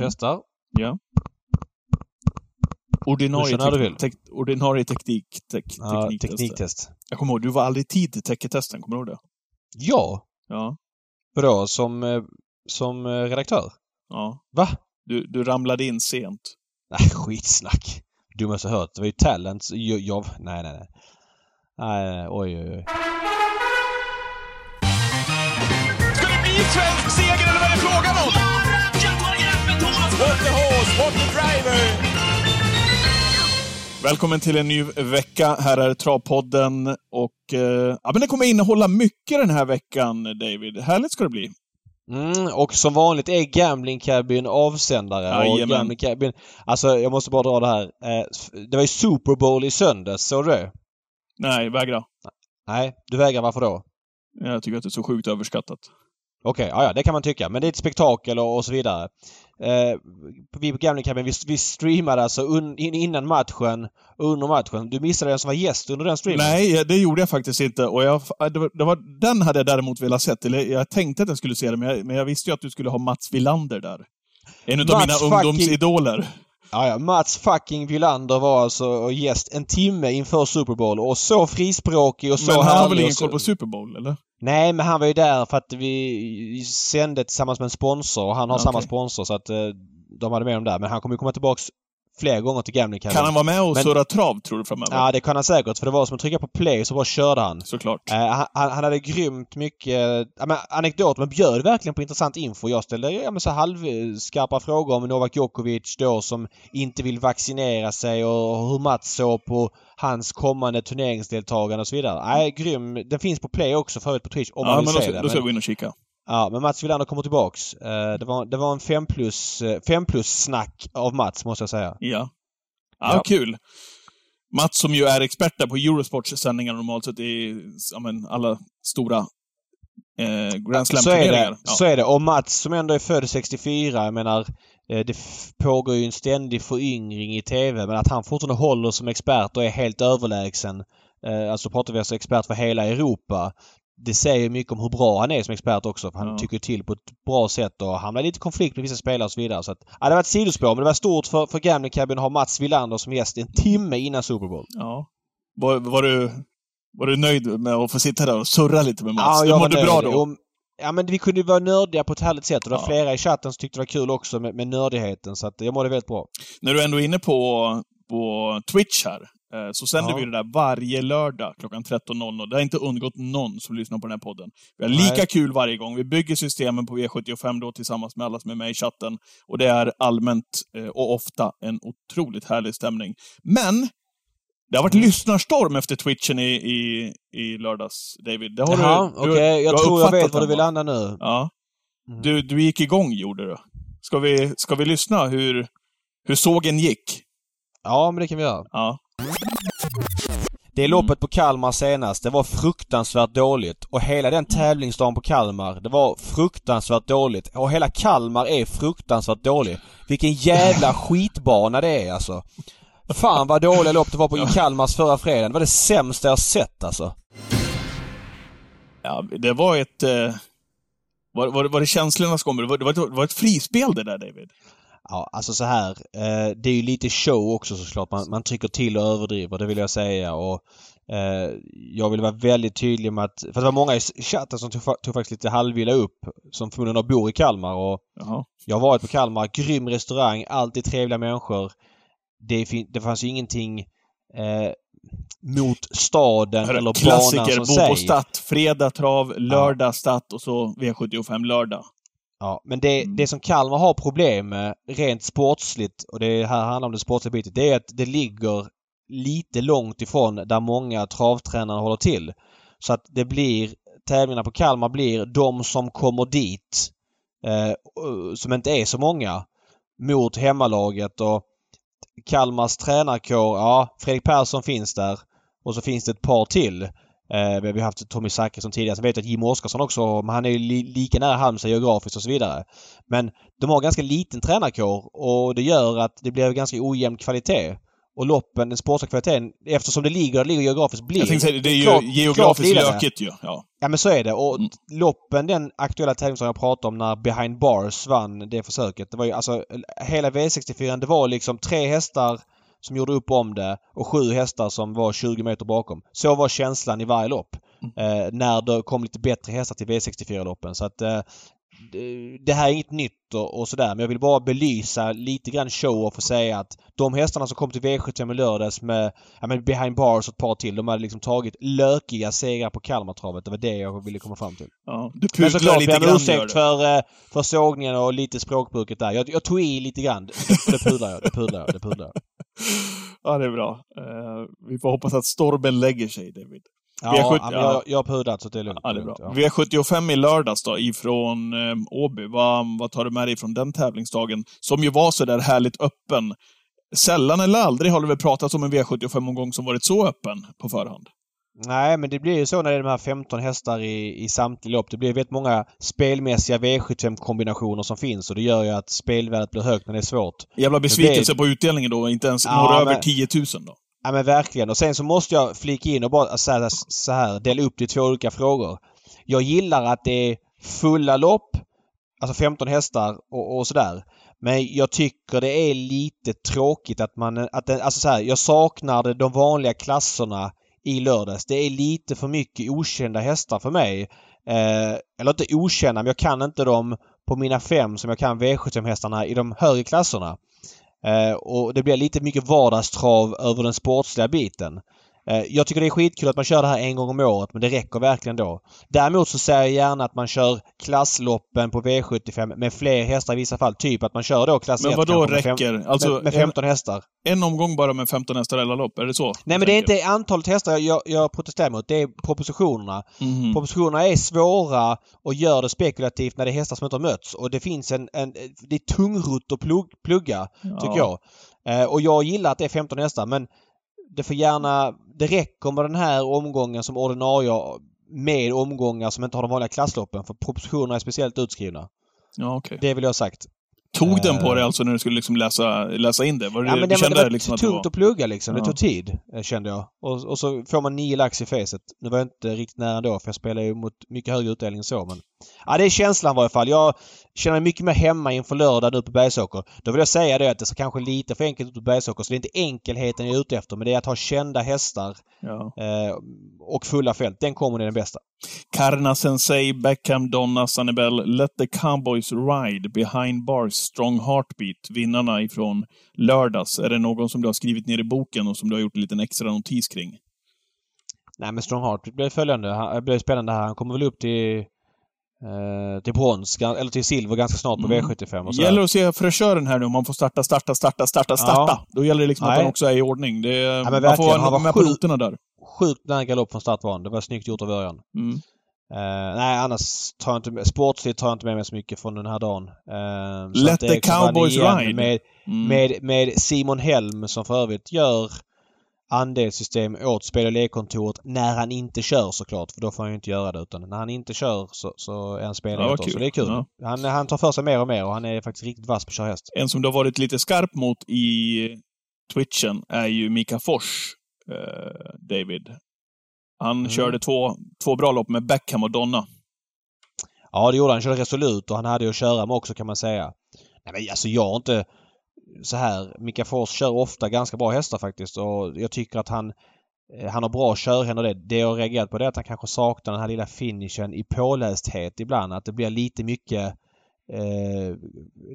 och testar. Ja. Ordinarie, tek- tek- ordinarie teknik, tek, Ja, tekniktester. tekniktest. Jag kommer ihåg, du var aldrig tid till tecken-testen, kommer du ihåg det? Ja! Ja. Vadå? Som, eh, som eh, redaktör? ja. Va? Du, du ramlade in sent. Nej, skitsnack. Dummaste hört. Det var ju talent. Jag, jag, nej, nej, nej. Nej, oj, oj, oj. Ska det bli svensk seger eller vad är det frågan om? What the horse, what the driver! Välkommen till en ny vecka. Här är Travpodden och eh, ja, men det kommer innehålla mycket den här veckan, David. Härligt ska det bli. Mm, och som vanligt är Gambling Cabin avsändare. Och Jajamän. Gambling Cabin... Alltså, jag måste bara dra det här. Eh, det var ju Super Bowl i söndags. Såg du det? Nej, vägra. Nej, du vägrar. Varför då? Jag tycker att det är så sjukt överskattat. Okej, ja, ja, det kan man tycka. Men det är ett spektakel och, och så vidare. Eh, vi på Gambling Cabin, vi, vi streamade alltså un, in, innan matchen och under matchen. Du missade den som var gäst under den streamen. Nej, det gjorde jag faktiskt inte. Och jag, det var, det var, den hade jag däremot velat sett. Eller jag tänkte att jag skulle se den, men jag, men jag visste ju att du skulle ha Mats Wilander där. En av mina fucking- ungdomsidoler. Ja, ja, Mats fucking Wilander var alltså gäst en timme inför Super Bowl och så frispråkig och så Men han har väl ingen så... koll på Super Bowl, eller? Nej, men han var ju där för att vi sände tillsammans med en sponsor och han har Okej. samma sponsor så att eh, de hade med dem där. Men han kommer ju komma tillbaks flera gånger till Cabin. Kan han vara med och Men- surra trav, tror du, framöver? Ja, det kan han säkert. För det var som att trycka på play så bara körde han. Såklart. Eh, han, han hade grymt mycket ja, men, anekdoter men bjöd verkligen på intressant info. Jag ställde ja, men, så halvskarpa frågor om Novak Djokovic då som inte vill vaccinera sig och hur Mats såg på hans kommande turneringsdeltagande och så vidare. Nej, grym. Den finns på play också förut på Twitch om ja, man men vill då, se det. då ska Men- vi gå in och kika. Ja, men Mats Wilander kommer tillbaks. Eh, det, var, det var en 5 plus, eh, fem plus snack av Mats måste jag säga. Ja. Ja, Ja. kul. Mats som ju är expert där på Eurosports sändningar normalt sett i ja, men, alla stora eh, Grand Så är Slam-turneringar. det. Ja. Så är det. Och Mats som ändå är född 64, jag menar eh, det pågår ju en ständig föryngring i TV men att han fortfarande håller som expert och är helt överlägsen. Eh, Alltså pratar vi alltså expert för hela Europa. Det säger mycket om hur bra han är som expert också. Han Ja. tycker till på ett bra sätt och hamnar lite i konflikt med vissa spelare och så vidare. Så att, ja, det var ett sidospår men det var stort för, för Gambling Cabin att ha Mats Wilander som gäst en timme innan Super Bowl. Ja. Var, var, du, var du nöjd med att få sitta där och surra lite med Mats? du jag var mådde bra nöjd. då? Och- Ja men vi kunde vara nördiga på ett härligt sätt och det var Ja. flera i chatten som tyckte det var kul också med, med nördigheten så att jag mådde väldigt bra. När du ändå är inne på, på Twitch här, så sänder Ja. vi det där varje lördag klockan 13.00. Det har inte undgått någon som lyssnar på den här podden. Vi har Nej. lika kul varje gång. Vi bygger systemen på V75 då tillsammans med alla som är med i chatten. Och det är allmänt eh, och ofta en otroligt härlig stämning. Men det har varit Mm. lyssnarstorm efter Twitchen i, i, i lördags, David. Det har Jaha, du, du, Jag du tror jag vet var du vill landa nu. Ja. Mm. Du, du gick igång, gjorde du. Ska vi, ska vi lyssna hur, hur sågen gick? Ja, men det kan vi göra. Ja. Det är loppet på Kalmar senast. Det var fruktansvärt dåligt. Och hela den tävlingsdagen på Kalmar, det var fruktansvärt dåligt. Och hela Kalmar är fruktansvärt dålig. Vilken jävla skitbana det är alltså. Fan vad dåliga lopp det var på Kalmars förra fredagen. Det var det sämsta jag sett alltså. Ja, det var ett... Eh, var, var, var det känslornas gång? Det var, det, var ett, det var ett frispel det där, David. Ja, alltså så här. Eh, det är ju lite show också såklart. Man, man trycker till och överdriver, det vill jag säga. Och eh, Jag vill vara väldigt tydlig med att... För det var många i chatten som tog, tog faktiskt lite halvvila upp. Som förmodligen bor i Kalmar och Jaha. jag har varit på Kalmar. Grym restaurang, alltid trevliga människor. Det, det fanns ju ingenting eh, mot staden Hörru, eller banan Klassiker, som bo sig. på Statt, fredag trav, lördag Statt och så V75 lördag. Ja, men det, Mm. det som Kalmar har problem med rent sportsligt och det här handlar om det sportsliga bitet. Det är att det ligger lite långt ifrån där många travtränare håller till. Så att det blir tävlingarna på Kalmar blir de som kommer dit eh, som inte är så många mot hemmalaget och Kalmars tränarkår, ja Fredrik Persson finns där och så finns det ett par till. Eh, vi har haft Tommy Zachrisson tidigare. Sen vet jag att Jim Oskarsson också, men han är ju li lika nära Halmstad geografiskt och så vidare. Men de har ganska liten tränarkår och det gör att det blir ganska ojämn kvalitet. och loppen, den sportsliga kvaliteten, eftersom det ligger, ligger geografiskt, blir Jag tänkte säga, det är ju klart- geografiskt klart lökigt ju. Ja. Ja men så är det. Och Mm. loppen, den aktuella tävlingen som jag pratade om när Behind Bars vann det försöket. Det var ju alltså hela V64 det var liksom tre hästar som gjorde upp om det och sju hästar som var 20 meter bakom. Så var känslan i varje lopp. Eh, när det kom lite bättre hästar till V64-loppen. Så att eh, det- här är inget nytt och, och sådär men jag vill bara belysa lite grann show-off och säga att de hästarna som kom till V75 i lördags med ja, men behind bars och ett par till. De hade liksom tagit lökiga segrar på Kalmartravet. Det var det jag ville komma fram till. ja. Du Men såklart lite ber om ursäkt för, eh, för sågningen och lite språkbruket där. Jag, jag tog i lite grann. Det, det pudlar jag. Det pudlar jag. Det pudlar jag. Ja, det är bra. Eh, vi får hoppas att stormen lägger sig, David. Ja, V70 ja, men jag, jag har pudlat så det är lugnt. Ja, det är bra. ja. V75 i lördags då, ifrån eh, Åby. Vad, vad tar du med dig från den tävlingsdagen? Som ju var så där härligt öppen. Sällan eller aldrig har det väl pratats om en V75-omgång som varit så öppen på förhand. Nej, men det blir ju så när det är de här 15 hästar i, i samtliga lopp. Det blir väldigt många spelmässiga V75-kombinationer som finns och det gör ju att spelvärdet blir högt när det är svårt. Jävla besvikelse på utdelningen då, inte ens Ja, når men- över 10 000 då. Ja men verkligen. Och sen så måste jag flika in och bara säga så här, dela upp det i två olika frågor. Jag gillar att det är fulla lopp, alltså 15 hästar och, och sådär. Men jag tycker det är lite tråkigt att man, att det, alltså så här, jag saknar det, de vanliga klasserna i lördags. Det är lite för mycket okända hästar för mig. Eh, eller inte okända, men jag kan inte dem på mina fem som jag kan V75-hästarna i de högre klasserna. Eh, och det blir lite mycket vardagstrav över den sportsliga biten. Eh, jag tycker det är skitkul att man kör det här en gång om året men det räcker verkligen då. Däremot så säger jag gärna att man kör klassloppen på V75 med fler hästar i vissa fall. Typ att man kör då klass Men 1 vad då kanske med fem- räcker? Alltså, med, med 15 hästar. En omgång bara med 15 hästar alla lopp, är det så? Nej men det är inte antalet hästar jag, jag protesterar mot. Det är propositionerna. Mhm. Propositionerna är svåra och gör det spekulativt när det är hästar som inte har mötts. Och det finns en... en det är tungrot att plugg, plugga, tycker jag. Eh, och jag gillar att det är 15 hästar men det får gärna... Det räcker med den här omgången som ordinarie med omgångar som inte har de vanliga klassloppen. För propositionerna är speciellt utskrivna. Ja, okej. Det vill jag ha sagt. Tog den på Eh. dig alltså när du skulle liksom läsa, läsa in det? Var det, Ja, men det, kände det var liksom att tungt var... att plugga liksom. Det tog tid, eh, kände jag. Och, och så får man nio lax i facet. Nu var jag inte riktigt nära då för jag spelar ju mot mycket högre utdelning än så men... Ja, det är känslan i varje fall. Jag känner mig mycket mer hemma inför lördag nu på Bergsåker. Då vill jag säga det att det så kanske lite för enkelt ut på Bergsåker så det är inte enkelheten jag är ute efter men det är att ha kända hästar Ja. eh, och fulla fält. Den kommer är den bästa. Karna Sensei, Beckham, Donna, Sanibel, Let the Cowboys Ride, Behind Bars, Strong Heartbeat, vinnarna ifrån lördags. Är det någon som du har skrivit ner i boken och som du har gjort en liten extra notis kring? Nej men Strongheart det blir följande. Han, det blir spännande här. Han kommer väl upp till eh, till brons, gan- eller till silver ganska snart på Mm. V75 och sådär. gäller att se fräschören här nu, om man får starta, starta, starta, starta, starta. Ja. Då gäller det liksom att Nej. han också är i ordning. Det, men man får han var med sjuk. noterna där. Sjukt nära galopp från start var han. Det var snyggt gjort av Örjan. Mm. Eh, nej annars tar jag inte med, sportsligt tar jag inte med mig så mycket från den här dagen. Så Let att det the Cowboys ride. Med, Mm. med, med Simon Helm som för övrigt gör andelssystem åt spel och lekkontoret när han inte kör såklart. För då får han ju inte göra det. Utan när han inte kör så, så är han Ja, spelare kul. Så det är kul. Ja. Han, han tar för sig mer och mer och han är faktiskt riktigt vass på att köra häst. En som du har varit lite skarp mot i Twitchen är ju Mika Fors, eh, David. Han Mm. körde två, två bra lopp med Beckham och Donna. Ja det gjorde han. Han körde resolut och han hade ju att köra med också kan man säga. Nej men alltså jag har inte så här. Mika Fors kör ofta ganska bra hästar faktiskt och jag tycker att han eh, han har bra körhänder det. Det jag har reagerat på det är att han kanske saknar den här lilla finishen i pålästhet ibland. Att det blir lite mycket eh,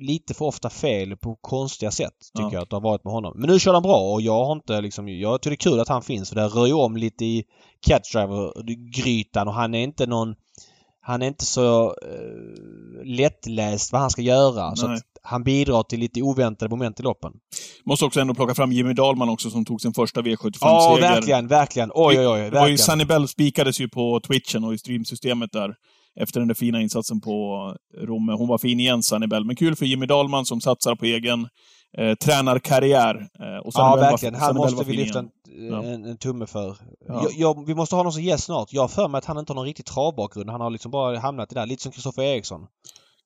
lite för ofta fel på konstiga sätt tycker Ja. jag att det har varit med honom. Men nu kör han bra och jag har inte liksom, jag tycker det är kul att han finns för det rör ju om lite i catchdriver-grytan och han är inte någon han är inte så eh, lättläst vad han ska göra. Så Nej. att han bidrar till lite oväntade moment i loppen. Måste också ändå plocka fram Jimmy Dahlman också som tog sin första V75-seger. Ja, verkligen, verkligen. Oj, oj, oj. Det var ju Verkligen. Sunny Bell spikades ju på Twitchen och i streamsystemet där. Efter den där fina insatsen på Romme. Hon var fin igen, Sunny Bell. Men kul för Jimmy Dahlman som satsar på egen eh, tränarkarriär. Eh, och Ja, verkligen. Bell måste vi lyfta en, Ja. en, en tumme för. Ja. Jag, jag, vi måste ha någon som gäst snart. Jag har för mig att han inte har någon riktig travbakgrund. Han har liksom bara hamnat i det där. Lite som Kristoffer Eriksson.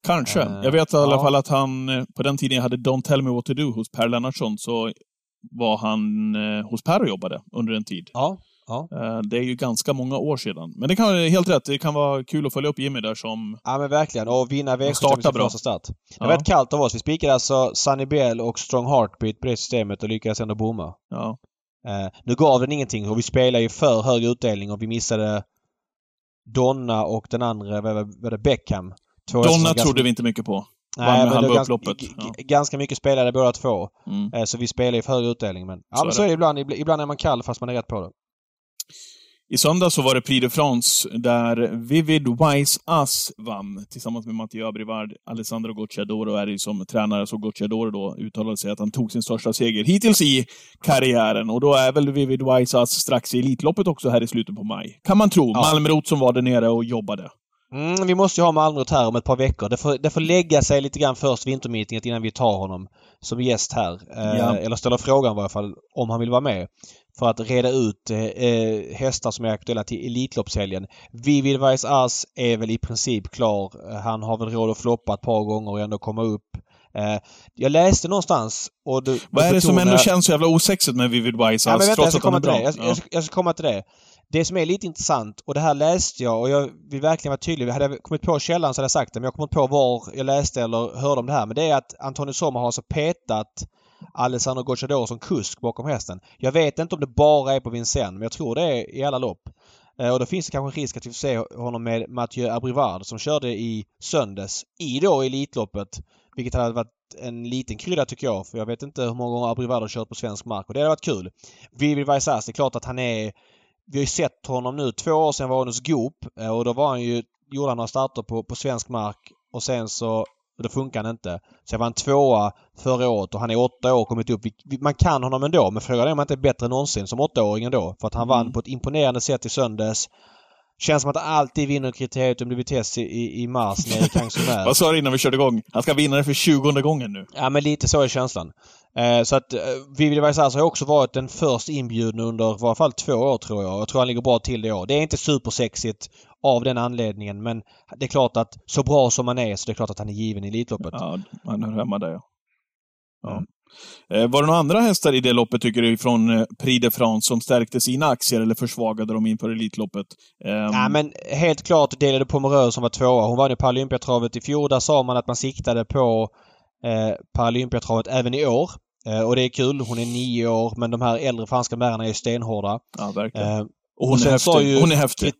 Kanske. Eh, jag vet i alla ja. fall att han, eh, på den tiden jag hade Don't tell me what to do hos Per Lennartsson, så var han eh, hos Per och jobbade under en tid. Ja. ja. Eh, det är ju ganska många år sedan. Men det kan vara helt rätt. Det kan vara kul att följa upp Jimmy där som... Ja men verkligen. Och vinna V75 startar sin bra. start. Det Ja. var rätt kallt av oss. Vi spikade alltså Sunny Bell och Strong Heartbeat på det systemet och lyckades ändå bomma. Ja. Eh, nu gav den ingenting och vi spelade ju för hög utdelning och vi missade Donna och den andra, vad var det, Beckham. Två Donna ganska- trodde vi inte mycket på. Nej, men det var ganska, upploppet. Ja. ganska mycket spelade båda två. Mm. Eh, så vi spelade i för hög utdelning. Men, ja, Så men är så är det ibland. Ibl- Ibland är man kall fast man är rätt på det. I söndag så var det Prix de France där Vivid Wise Us vann tillsammans med Matteo Abrivard. Alessandro Gocciadoro är ju som tränare, så Gocciadoro då uttalade sig att han tog sin största seger hittills i karriären. Och då är väl Vivid Wise Us strax i Elitloppet också här i slutet på maj. Kan man tro. Ja. Malmrot som var där nere och jobbade. Mm, vi måste ju ha Malmrot här om ett par veckor. Det får, det får lägga sig lite grann först vintermeetinget innan vi tar honom som gäst här. Eh, Ja. Eller ställer frågan i alla fall om han vill vara med. För att reda ut eh, eh, hästar som är aktuella till Elitloppshelgen. Vivid Vice Us är väl i princip klar. Han har väl råd att floppa ett par gånger och ändå komma upp. Eh, jag läste någonstans och... Du, Vad är det som ändå känns så jävla osexigt med Vivid Wise Us, Ja, men vänta, jag ska komma till det. Jag, jag, Ja. ska- jag ska komma till det. Det som är lite intressant, och det här läste jag och jag vill verkligen vara tydlig. Hade jag kommit på källan så hade jag sagt det, men jag kommer inte på var jag läste eller hörde om det här. Men det är att Antonio Sommer har alltså petat Alessandro Gocciador som kusk bakom hästen. Jag vet inte om det bara är på Vincennes, men jag tror det är i alla lopp. Eh, och då finns det kanske en risk att vi får se honom med Mathieu Abrivard som körde i söndags i då Elitloppet. Vilket hade varit en liten krydda tycker jag. För jag vet inte hur många gånger Abrivard har kört på svensk mark och det hade varit kul. Vivid Vaisas, det är klart att han är... Vi har ju sett honom nu. Två år sedan var han hos Goop eh, och då var han ju... Gjorde han några starter på, på svensk mark och sen så... Då funkar han inte. Så jag var en tvåa förra året och han är åtta år och kommit upp. Man kan honom ändå men frågan är om han inte är bättre än någonsin som åttaåring ändå. För att han Mm. vann på ett imponerande sätt i söndags. Känns som att han alltid vinner kriteriet om Vitesse i, i, i mars nere i Kangsunär. Vad sa du innan vi körde igång? Han ska vinna det för 20 gången nu. Ja men lite så är känslan. Eh, så att eh, Vivid Vaisas har också varit den först inbjudna under i alla fall två år tror jag. Jag tror han ligger bra till det år. Det är inte supersexigt av den anledningen men det är klart att så bra som han är så det är klart att han är given i Elitloppet. Ja, han hör hemma där ja. ja. Mm. Eh, Var det några andra hästar i det loppet, tycker du, från Prix de France som stärkte sina aktier eller försvagade dem inför Elitloppet? Ehm, Ja men helt klart delade Pomerö som var tvåa. Hon vann ju Paralympiatravet i fjol. Där sa man att man siktade på eh, Paralympiatravet även i år. Eh, och det är kul. Hon är nio år men de här äldre franska märarna är ju stenhårda. ja, verkligen. Eh, och hon, sen är sa häftig. ju- hon är häftig.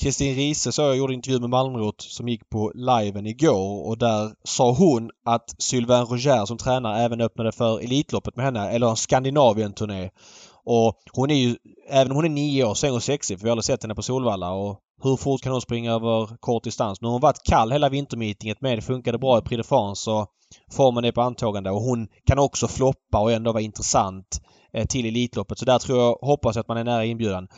Kristin Riese så jag gjorde intervju med Malmrot som gick på liven igår och där sa hon att Sylvain Roger som tränare även öppnade för Elitloppet med henne, eller en Skandinavien-turné. Och hon är ju, även om hon är nio år så är hon sexig för vi har aldrig sett henne på Solvalla och hur fort kan hon springa över kort distans? Nu har hon varit kall hela vintermeetinget med. Det funkade bra i Prix de France så formen är på antågande och hon kan också floppa och ändå vara intressant eh, till Elitloppet. Så där tror jag, hoppas att man är nära inbjudan.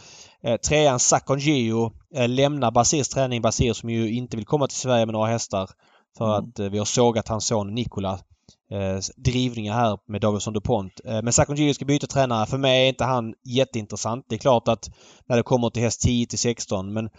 Eh, trean Sakon Gio eh, lämnar Basirs träning. Basir som ju inte vill komma till Sverige med några hästar. För Mm. att vi har sågat hans son Nikola eh, drivningar här med Davidsson DuPont. Eh, men Sakon Gio ska byta tränare. För mig är inte han jätteintressant. Det är klart att när det kommer till häst 10 till 16 men eh,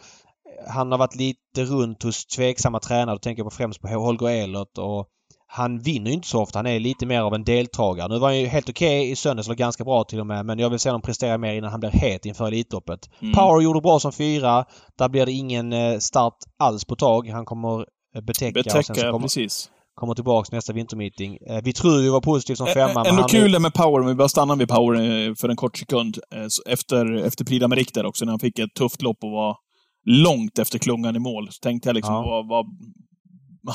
han har varit lite runt hos tveksamma tränare. Då tänker jag på främst på Holger Ehlert och han vinner ju inte så ofta. Han är lite mer av en deltagare. Nu var han ju helt okej i söndags, eller ganska bra till och med. Men jag vill se honom prestera mer innan han blir het inför Elitloppet. Mm. Power gjorde bra som fyra. Där blir det ingen eh, start alls på tag. Han kommer eh, betäcka, Betäcka, kommer, precis. Kommer tillbaks nästa vintermeeting. Eh, Vi tror ju var positiv som femma. Men Ändå kul det med Power, om vi bara stannar vid Power eh, för en kort sekund. Eh, Efter, efter Prix d'Amérique där också, när han fick ett tufft lopp och var långt efter klungan i mål, så tänkte jag liksom, Ja. vad, vad,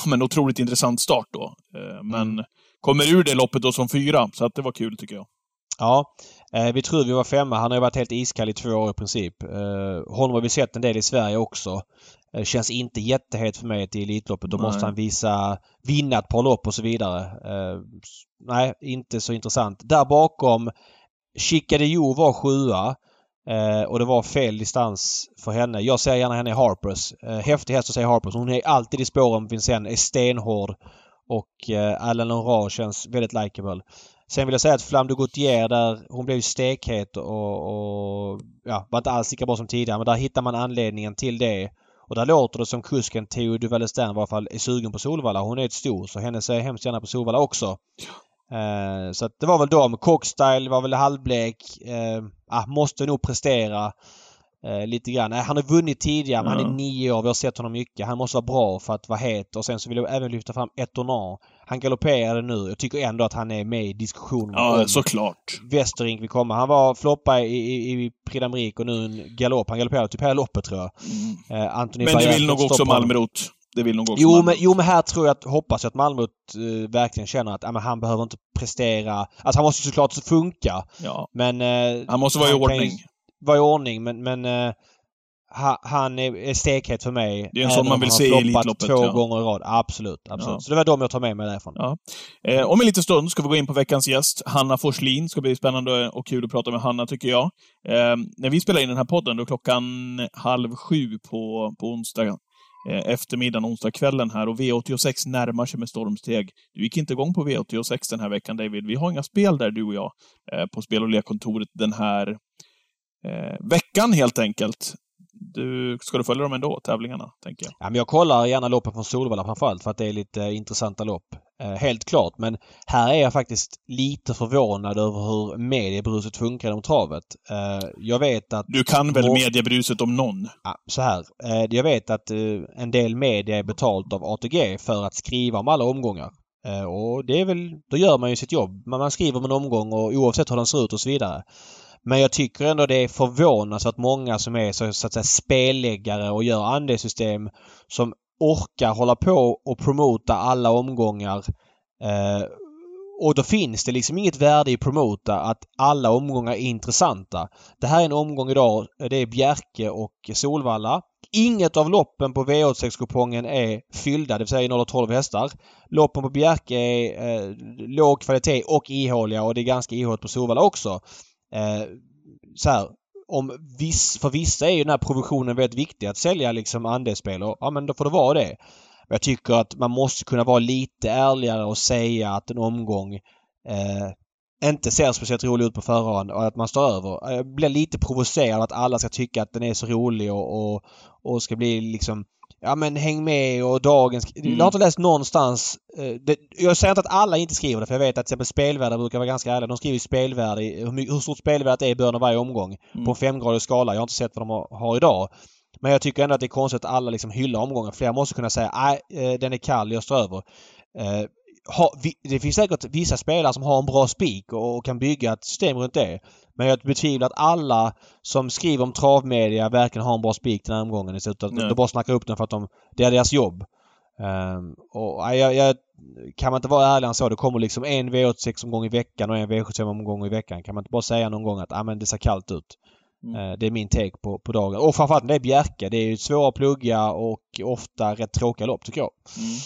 men otroligt intressant start då. Men Mm. kommer ur det loppet då som fyra, så att det var kul tycker jag. Ja. Vi tror vi var femma. Han har ju varit helt iskall i två år i princip. Eh, honom har vi sett en del i Sverige också. Eh, känns inte jättehet för mig till Elitloppet. Då Nej. måste han visa, vinna ett par lopp och så vidare. Eh, nej, inte så intressant. Där bakom Chicadillo var sjua. Eh, och det var fel distans för henne. Jag ser gärna henne i Harpers. Eh, häftig häst att säga Harpers. Hon är alltid i spåren. Vincennes är stenhård. Och eh, Alain Laurent känns väldigt likeable. Sen vill jag säga att Flam de Gautier där, hon blev ju stekhet och, och ja, var inte alls lika bra som tidigare. Men där hittar man anledningen till det. Och där låter det som kusken Theo Duvalestern i alla fall är sugen på Solvalla. Hon är ett stor så henne ser jag hemskt gärna på Solvalla också. Eh, så att det var väl de. Cockstyle var väl halvblek. Eh, ah, måste nog prestera eh, lite grann. Han har vunnit tidigare men Ja. han är nio år. Vi har sett honom mycket. Han måste vara bra för att vara het. Och sen så vill jag även lyfta fram Etonar. Han galopperade nu. Jag tycker ändå att han är med i diskussionen Ja, såklart. Westerink vill komma. Han var floppa i, i, i Prix och nu en galopp. Han galopperade typ hela loppet tror jag. Mm. Eh, Anthony Men det vill nog också. Malmrot. Det vill nog också Jo men, jo men här tror jag att, hoppas jag att Malmö eh, verkligen känner att men han behöver inte prestera. Alltså han måste såklart funka. Ja. Men... Eh, Han måste vara i kan ju ordning. Vara i ordning men, men eh, ha, han är, är stekhet för mig. Det är en även sån man vill se i Elitloppet, två ja. gånger i rad. Absolut. absolut. Ja. Så det var de jag tar med mig därifrån. Ja. Eh, om en liten stund ska vi gå in på veckans gäst, Hanna Forslin. ska bli spännande och kul att prata med Hanna, tycker jag. Eh, när vi spelar in den här podden, då är klockan halv sju på, på onsdag eh, eftermiddagen, onsdagskvällen här och V86 närmar sig med stormsteg. Du gick inte igång på V86 den här veckan, David. Vi har inga spel där, du och jag, eh, på spel och lekkontoret den här eh, veckan helt enkelt. Du, ska du följa dem ändå, tävlingarna, tänker jag? Ja, men jag kollar gärna loppen från Solvalla framförallt för att det är lite intressanta lopp. Eh, helt klart. Men här är jag faktiskt lite förvånad över hur mediebruset funkar inom travet. Eh, jag vet att... Du kan väl mediebruset om någon? Ja, så här. Eh, jag vet att eh, en del media är betalt av ATG för att skriva om alla omgångar. Eh, och det är väl... Då gör man ju sitt jobb. Man, man skriver om en omgång och oavsett hur den ser ut och så vidare. Men jag tycker ändå det är förvånansvärt många som är så, så att säga spelläggare och gör andelssystem som orkar hålla på och promota alla omgångar. Eh, och då finns det liksom inget värde i promota att alla omgångar är intressanta. Det här är en omgång idag. Det är Bjerke och Solvalla. Inget av loppen på V86-kupongen är fyllda, det vill säga 0-12 hästar. Loppen på Bjerke är eh, låg kvalitet och ihåliga och det är ganska ihåligt på Solvalla också. Eh, så här, om viss, för vissa är ju den här provisionen väldigt viktig att sälja liksom andelsspel och ja men då får det vara det. Men jag tycker att man måste kunna vara lite ärligare och säga att en omgång eh, inte ser speciellt rolig ut på förhand och att man står över. Jag blir lite provocerad att alla ska tycka att den är så rolig och, och, och ska bli liksom Ja men häng med och dagens... Mm. Jag har inte läst någonstans... Eh, det, jag säger inte att alla inte skriver det för jag vet att till exempel spelvärde brukar vara ganska ärliga. De skriver spelvärde, hur, hur stort spelvärdet är i början av varje omgång. Mm. På en femgradig skala. Jag har inte sett vad de har, har idag. Men jag tycker ändå att det är konstigt att alla liksom hyllar omgången. Flera måste kunna säga nej, eh, den är kall, jag står över. Ha, vi, det finns säkert vissa spelare som har en bra spik och, och kan bygga ett system runt det. Men jag betvivlar att alla som skriver om travmedia verkligen har en bra spik den här omgången. Nej. De bara snackar upp den för att de, det är deras jobb. Ehm, och jag, jag, kan man inte vara ärlig än så. Det kommer liksom en V86-omgång i veckan och en V75-omgång i veckan. Kan man inte bara säga någon gång att ah, men det ser kallt ut. Mm. Eh, Det är min take på, på dagen. Och framförallt det är Bjerke. Det är ju svåra att plugga och ofta rätt tråkiga lopp tycker jag. Mm.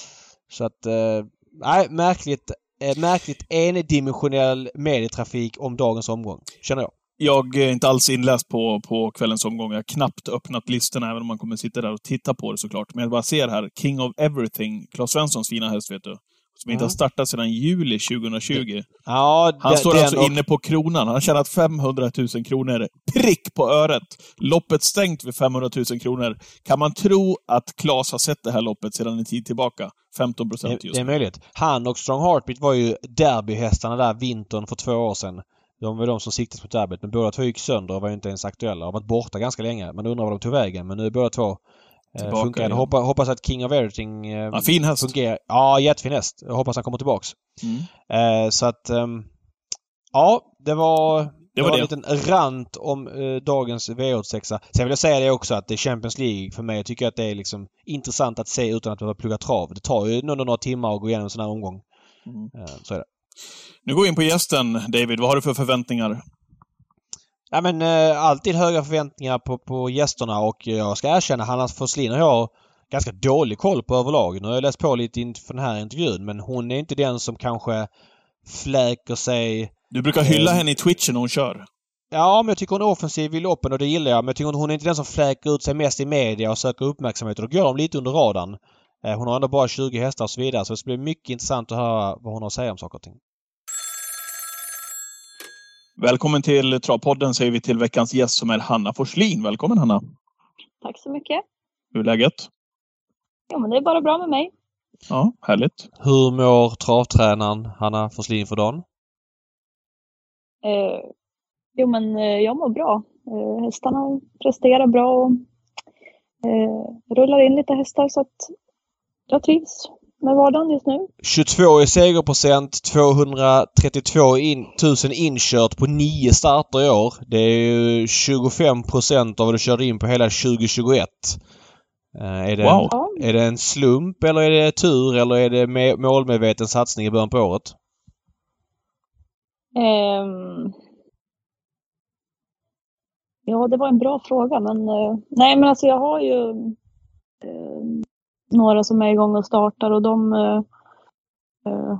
Så att, eh, nej, märkligt, eh, märkligt endimensionell medietrafik om dagens omgång, känner jag. Jag är inte alls inläst på, på kvällens omgång. Jag har knappt öppnat listorna, även om man kommer sitta där och titta på det såklart. Men jag bara ser här, King of Everything, Claes Svenssons fina häst, vet du. Som inte har startat sedan juli 2020. Ja, Han står alltså och- inne på kronan. Han har tjänat 500 000 kronor prick på öret. Loppet stängt vid 500 000 kronor. Kan man tro att Claes har sett det här loppet sedan en tid tillbaka? 15 procent Det, just det är nu. möjligt. Han och Strong Heartbeat var ju derbyhästarna där vintern för två år sedan. De var de som siktades mot derbyt. Men båda två gick sönder och var inte ens aktuella. De har varit borta ganska länge. Man undrar var de tog vägen. Men nu är båda två Tillbaka funkar. igen. Jag hoppas, att King of Everything eh, Ja, fin häst. fungerar. Ja, jättefin häst. Jag hoppas han kommer tillbaks. Mm. Eh, så att... ehm, ja, det var... Det var var, det. en liten rant om eh, dagens V86. Sen vill jag säga det också att det är Champions League för mig. Jag tycker att det är liksom intressant att se utan att behöva plugga trav. Det tar ju några, några timmar att gå igenom en sån här omgång. Mm. Eh, så är det. Nu går vi in på gästen, David. Vad har du för förväntningar? Ja men eh, alltid höga förväntningar på, på gästerna och jag ska erkänna Hanna Forslin och jag har ganska dålig koll på överlag. Nu har jag läst på lite inför den här intervjun men hon är inte den som kanske fläker sig Du brukar hylla Eh. henne i Twitchen när hon kör. Ja, men jag tycker hon är offensiv i loppen och det gillar jag. Men jag tycker hon är inte den som fläker ut sig mest i media och söker uppmärksamhet. Och då går de lite under radarn. Eh, Hon har ändå bara 20 hästar och så vidare. Så det ska bli mycket intressant att höra vad hon har att säga om saker och ting. Välkommen till Travpodden säger vi till veckans gäst som är Hanna Forslin. Välkommen Hanna! Tack så mycket. Hur är läget? Jo, men det är bara bra med mig. Ja, härligt. Hur mår travtränaren Hanna Forslin för dagen? Eh, jo, men eh, jag mår bra. Eh, hästarna presterar bra och eh, rullar in lite hästar så att jag trivs med vardagen just nu. 22 i segerprocent, 232 in, 000 inkört på 9 starter i år. Det är ju 25 procent av vad du körde in på hela 2021. Eh, är, det Wow. En, är det en slump eller är det tur eller är det med, målmedveten satsning i början på året? Ehm, ja, det var en bra fråga, men eh, nej, men alltså jag har ju eh, några som är igång och startar och de eh, eh,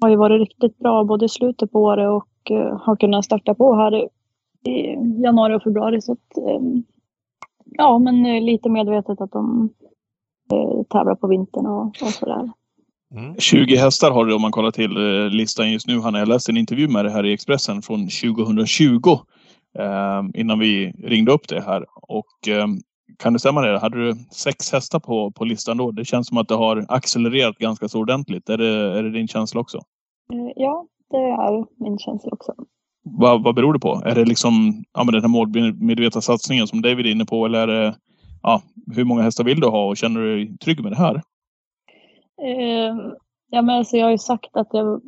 har ju varit riktigt bra både i slutet på året och eh, har kunnat starta på här i, i januari och februari. Så att, eh, ja, men eh, lite medvetet att de eh, tävlar på vintern och, och sådär. Mm. 20 hästar har du om man kollar till listan just nu. Hanna, jag läste en intervju med det här i Expressen från 2020 eh, innan vi ringde upp det här. Och kan det stämma det? Hade du sex hästar på, på listan då? Det känns som att det har accelererat ganska så ordentligt. Är det, är det din känsla också? Eh, ja, det är min känsla också. Vad, vad beror det på? Är det liksom ja, men den här målmedvetna satsningen som David är inne på? Eller är det, ja, hur många hästar vill du ha och känner du dig trygg med det här? Eh, ja, men alltså jag har ju sagt att jag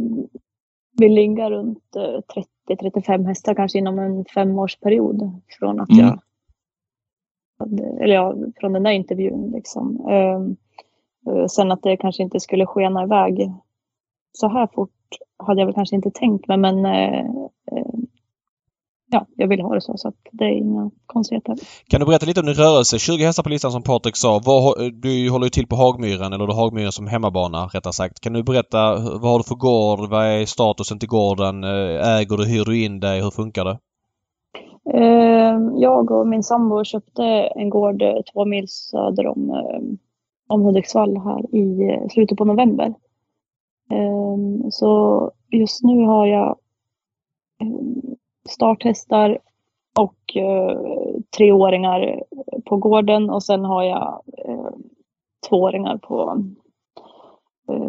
vill ligga runt eh, 30-35 hästar kanske inom en femårsperiod från att Mm. jag eller ja, från den där intervjun liksom. Ehm, eh, sen att det kanske inte skulle skena iväg så här fort hade jag väl kanske inte tänkt mig men eh, eh, ja, jag vill ha det så så att det är inga konstigheter. Kan du berätta lite om din rörelse? 20 hästar på listan som Patrik sa. Vad, du håller ju till på Hagmyren, eller du har Hagmyren som hemmabana rättare sagt. Kan du berätta vad har du för gård? Vad är statusen till gården? Äger du? Hyr du in dig? Hur funkar det? Eh, Jag och min sambo köpte en gård eh, två mil söder om, eh, om Hudiksvall här i eh, slutet på november. Eh, Så just nu har jag starthästar och treåringar på gården och sen har jag tvååringar på,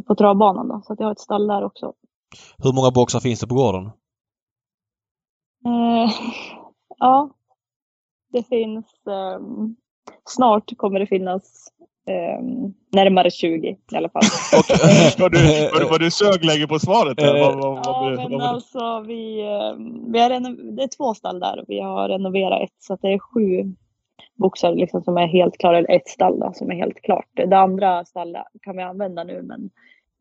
på travbanan. Då, så jag har ett stall där också. Hur många boxar finns det på gården? Eh, ja, det finns. ehm, snart kommer det finnas ehm, närmare 20 i alla fall. Var du, var, du- var du sög länge på svaret? Vad, vad, vad, ja, men vad, alltså vi, ehm, vi har det är två stall där och vi har renoverat ett så att det är sju boxar liksom som är helt klara, eller ett stall då, som är helt klart. Det andra stallet kan vi använda nu men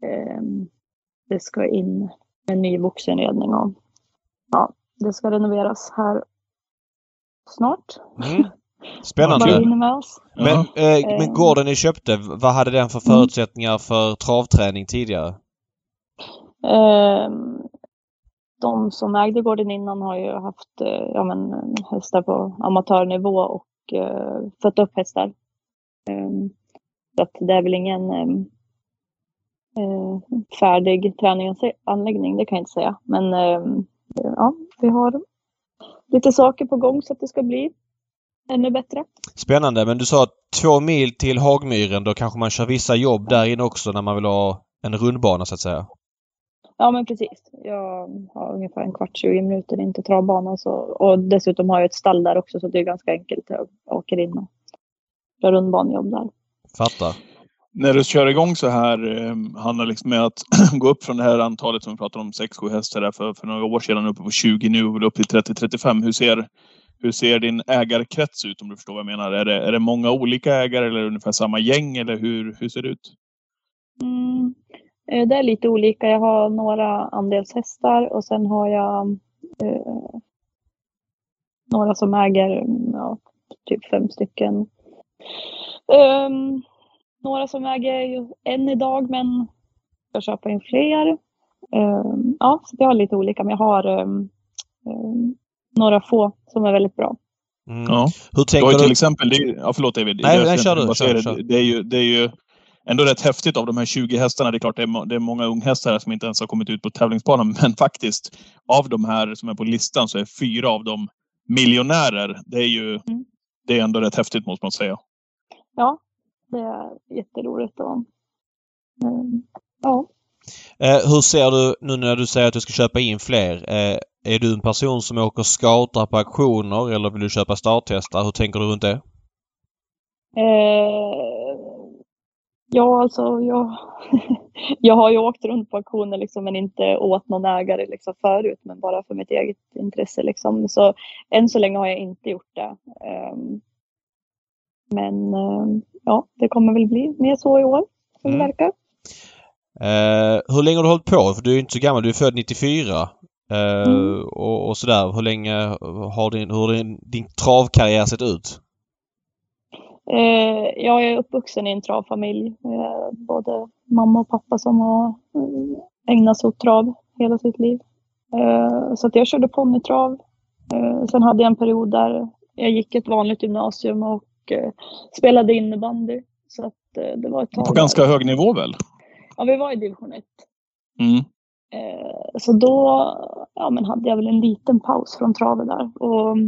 ehm, det ska in en ny boxinredning och ja, det ska renoveras här snart. Mm. Spännande. Men, eh, men gården ni köpte, vad hade den för Mm. förutsättningar för travträning tidigare? Ehm, De som ägde gården innan har ju haft eh, ja, men, hästar på amatörnivå och eh, fött upp hästar. Ehm, Så att det är väl ingen ehm, eh, färdig träningsanläggning, det kan jag inte säga. Men ehm, ja, vi har lite saker på gång så att det ska bli ännu bättre. Spännande. Men du sa att två mil till Hagmyren, då kanske man kör vissa jobb där inne också när man vill ha en rundbana så att säga. Ja men precis. Jag har ungefär en kvart, 20 minuter in till travbanan. Så, och dessutom har jag ett stall där också så det är ganska enkelt. Jag åker in och gör rundbanjobb där. Fattar. När du kör igång så här, eh, handlar liksom med att gå upp från det här antalet som vi pratade om, 6-7 hästar där för, för några år sedan, uppe på 20 nu och upp till 30-35. Hur ser, hur ser din ägarkrets ut om du förstår vad jag menar? Är det, är det många olika ägare eller ungefär samma gäng eller hur, hur ser det ut? Mm. Eh, det är lite olika. Jag har några andelshästar och sen har jag eh, några som äger ja, typ fem stycken. Ehm, några som äger ju en idag men ska köpa in fler. Ehm, ja, så jag har lite olika men jag har ehm, ehm, några få som är väldigt bra. Mm. Ja. Hur Du tänker ju till du? exempel, det är, ja förlåt David. Nej, Jag nej, kör du, kör, kör. Det, är ju, det är ju ändå rätt häftigt av de här 20 hästarna. Det är klart det är, det är många unghästar som inte ens har kommit ut på tävlingsbanan. Men faktiskt, av de här som är på listan så är fyra av dem miljonärer. Det är ju Mm. det är ändå rätt häftigt måste man säga. Ja, det är jätteroligt och Eh, ja. Eh, hur ser du nu när du säger att du ska köpa in fler? Eh, är du en person som åker scoutar på auktioner eller vill du köpa starthästar? Hur tänker du runt det? Eh, ja, alltså jag, jag har ju åkt runt på auktioner liksom, men inte åt någon ägare liksom, förut, men bara för mitt eget intresse. Liksom. Så än så länge har jag inte gjort det. Eh, men eh, ja, det kommer väl bli mer så i år, som Mm. det verkar. Eh, hur länge har du hållit på? För du är inte så gammal. Du är född 94. Eh, Mm. och, och sådär. Hur länge har din, hur din, din travkarriär sett ut? Eh, jag är uppvuxen i en travfamilj. Både mamma och pappa som har eh, ägnat sig åt trav hela sitt liv. Eh, så att jag körde ponnytrav. Eh, sen hade jag en period där jag gick ett vanligt gymnasium och eh, spelade innebandy. Så att eh, det var ett tag På där. ganska hög nivå väl? Ja, vi var i division 1. Mm. Eh, så då ja, men hade jag väl en liten paus från travet där. Och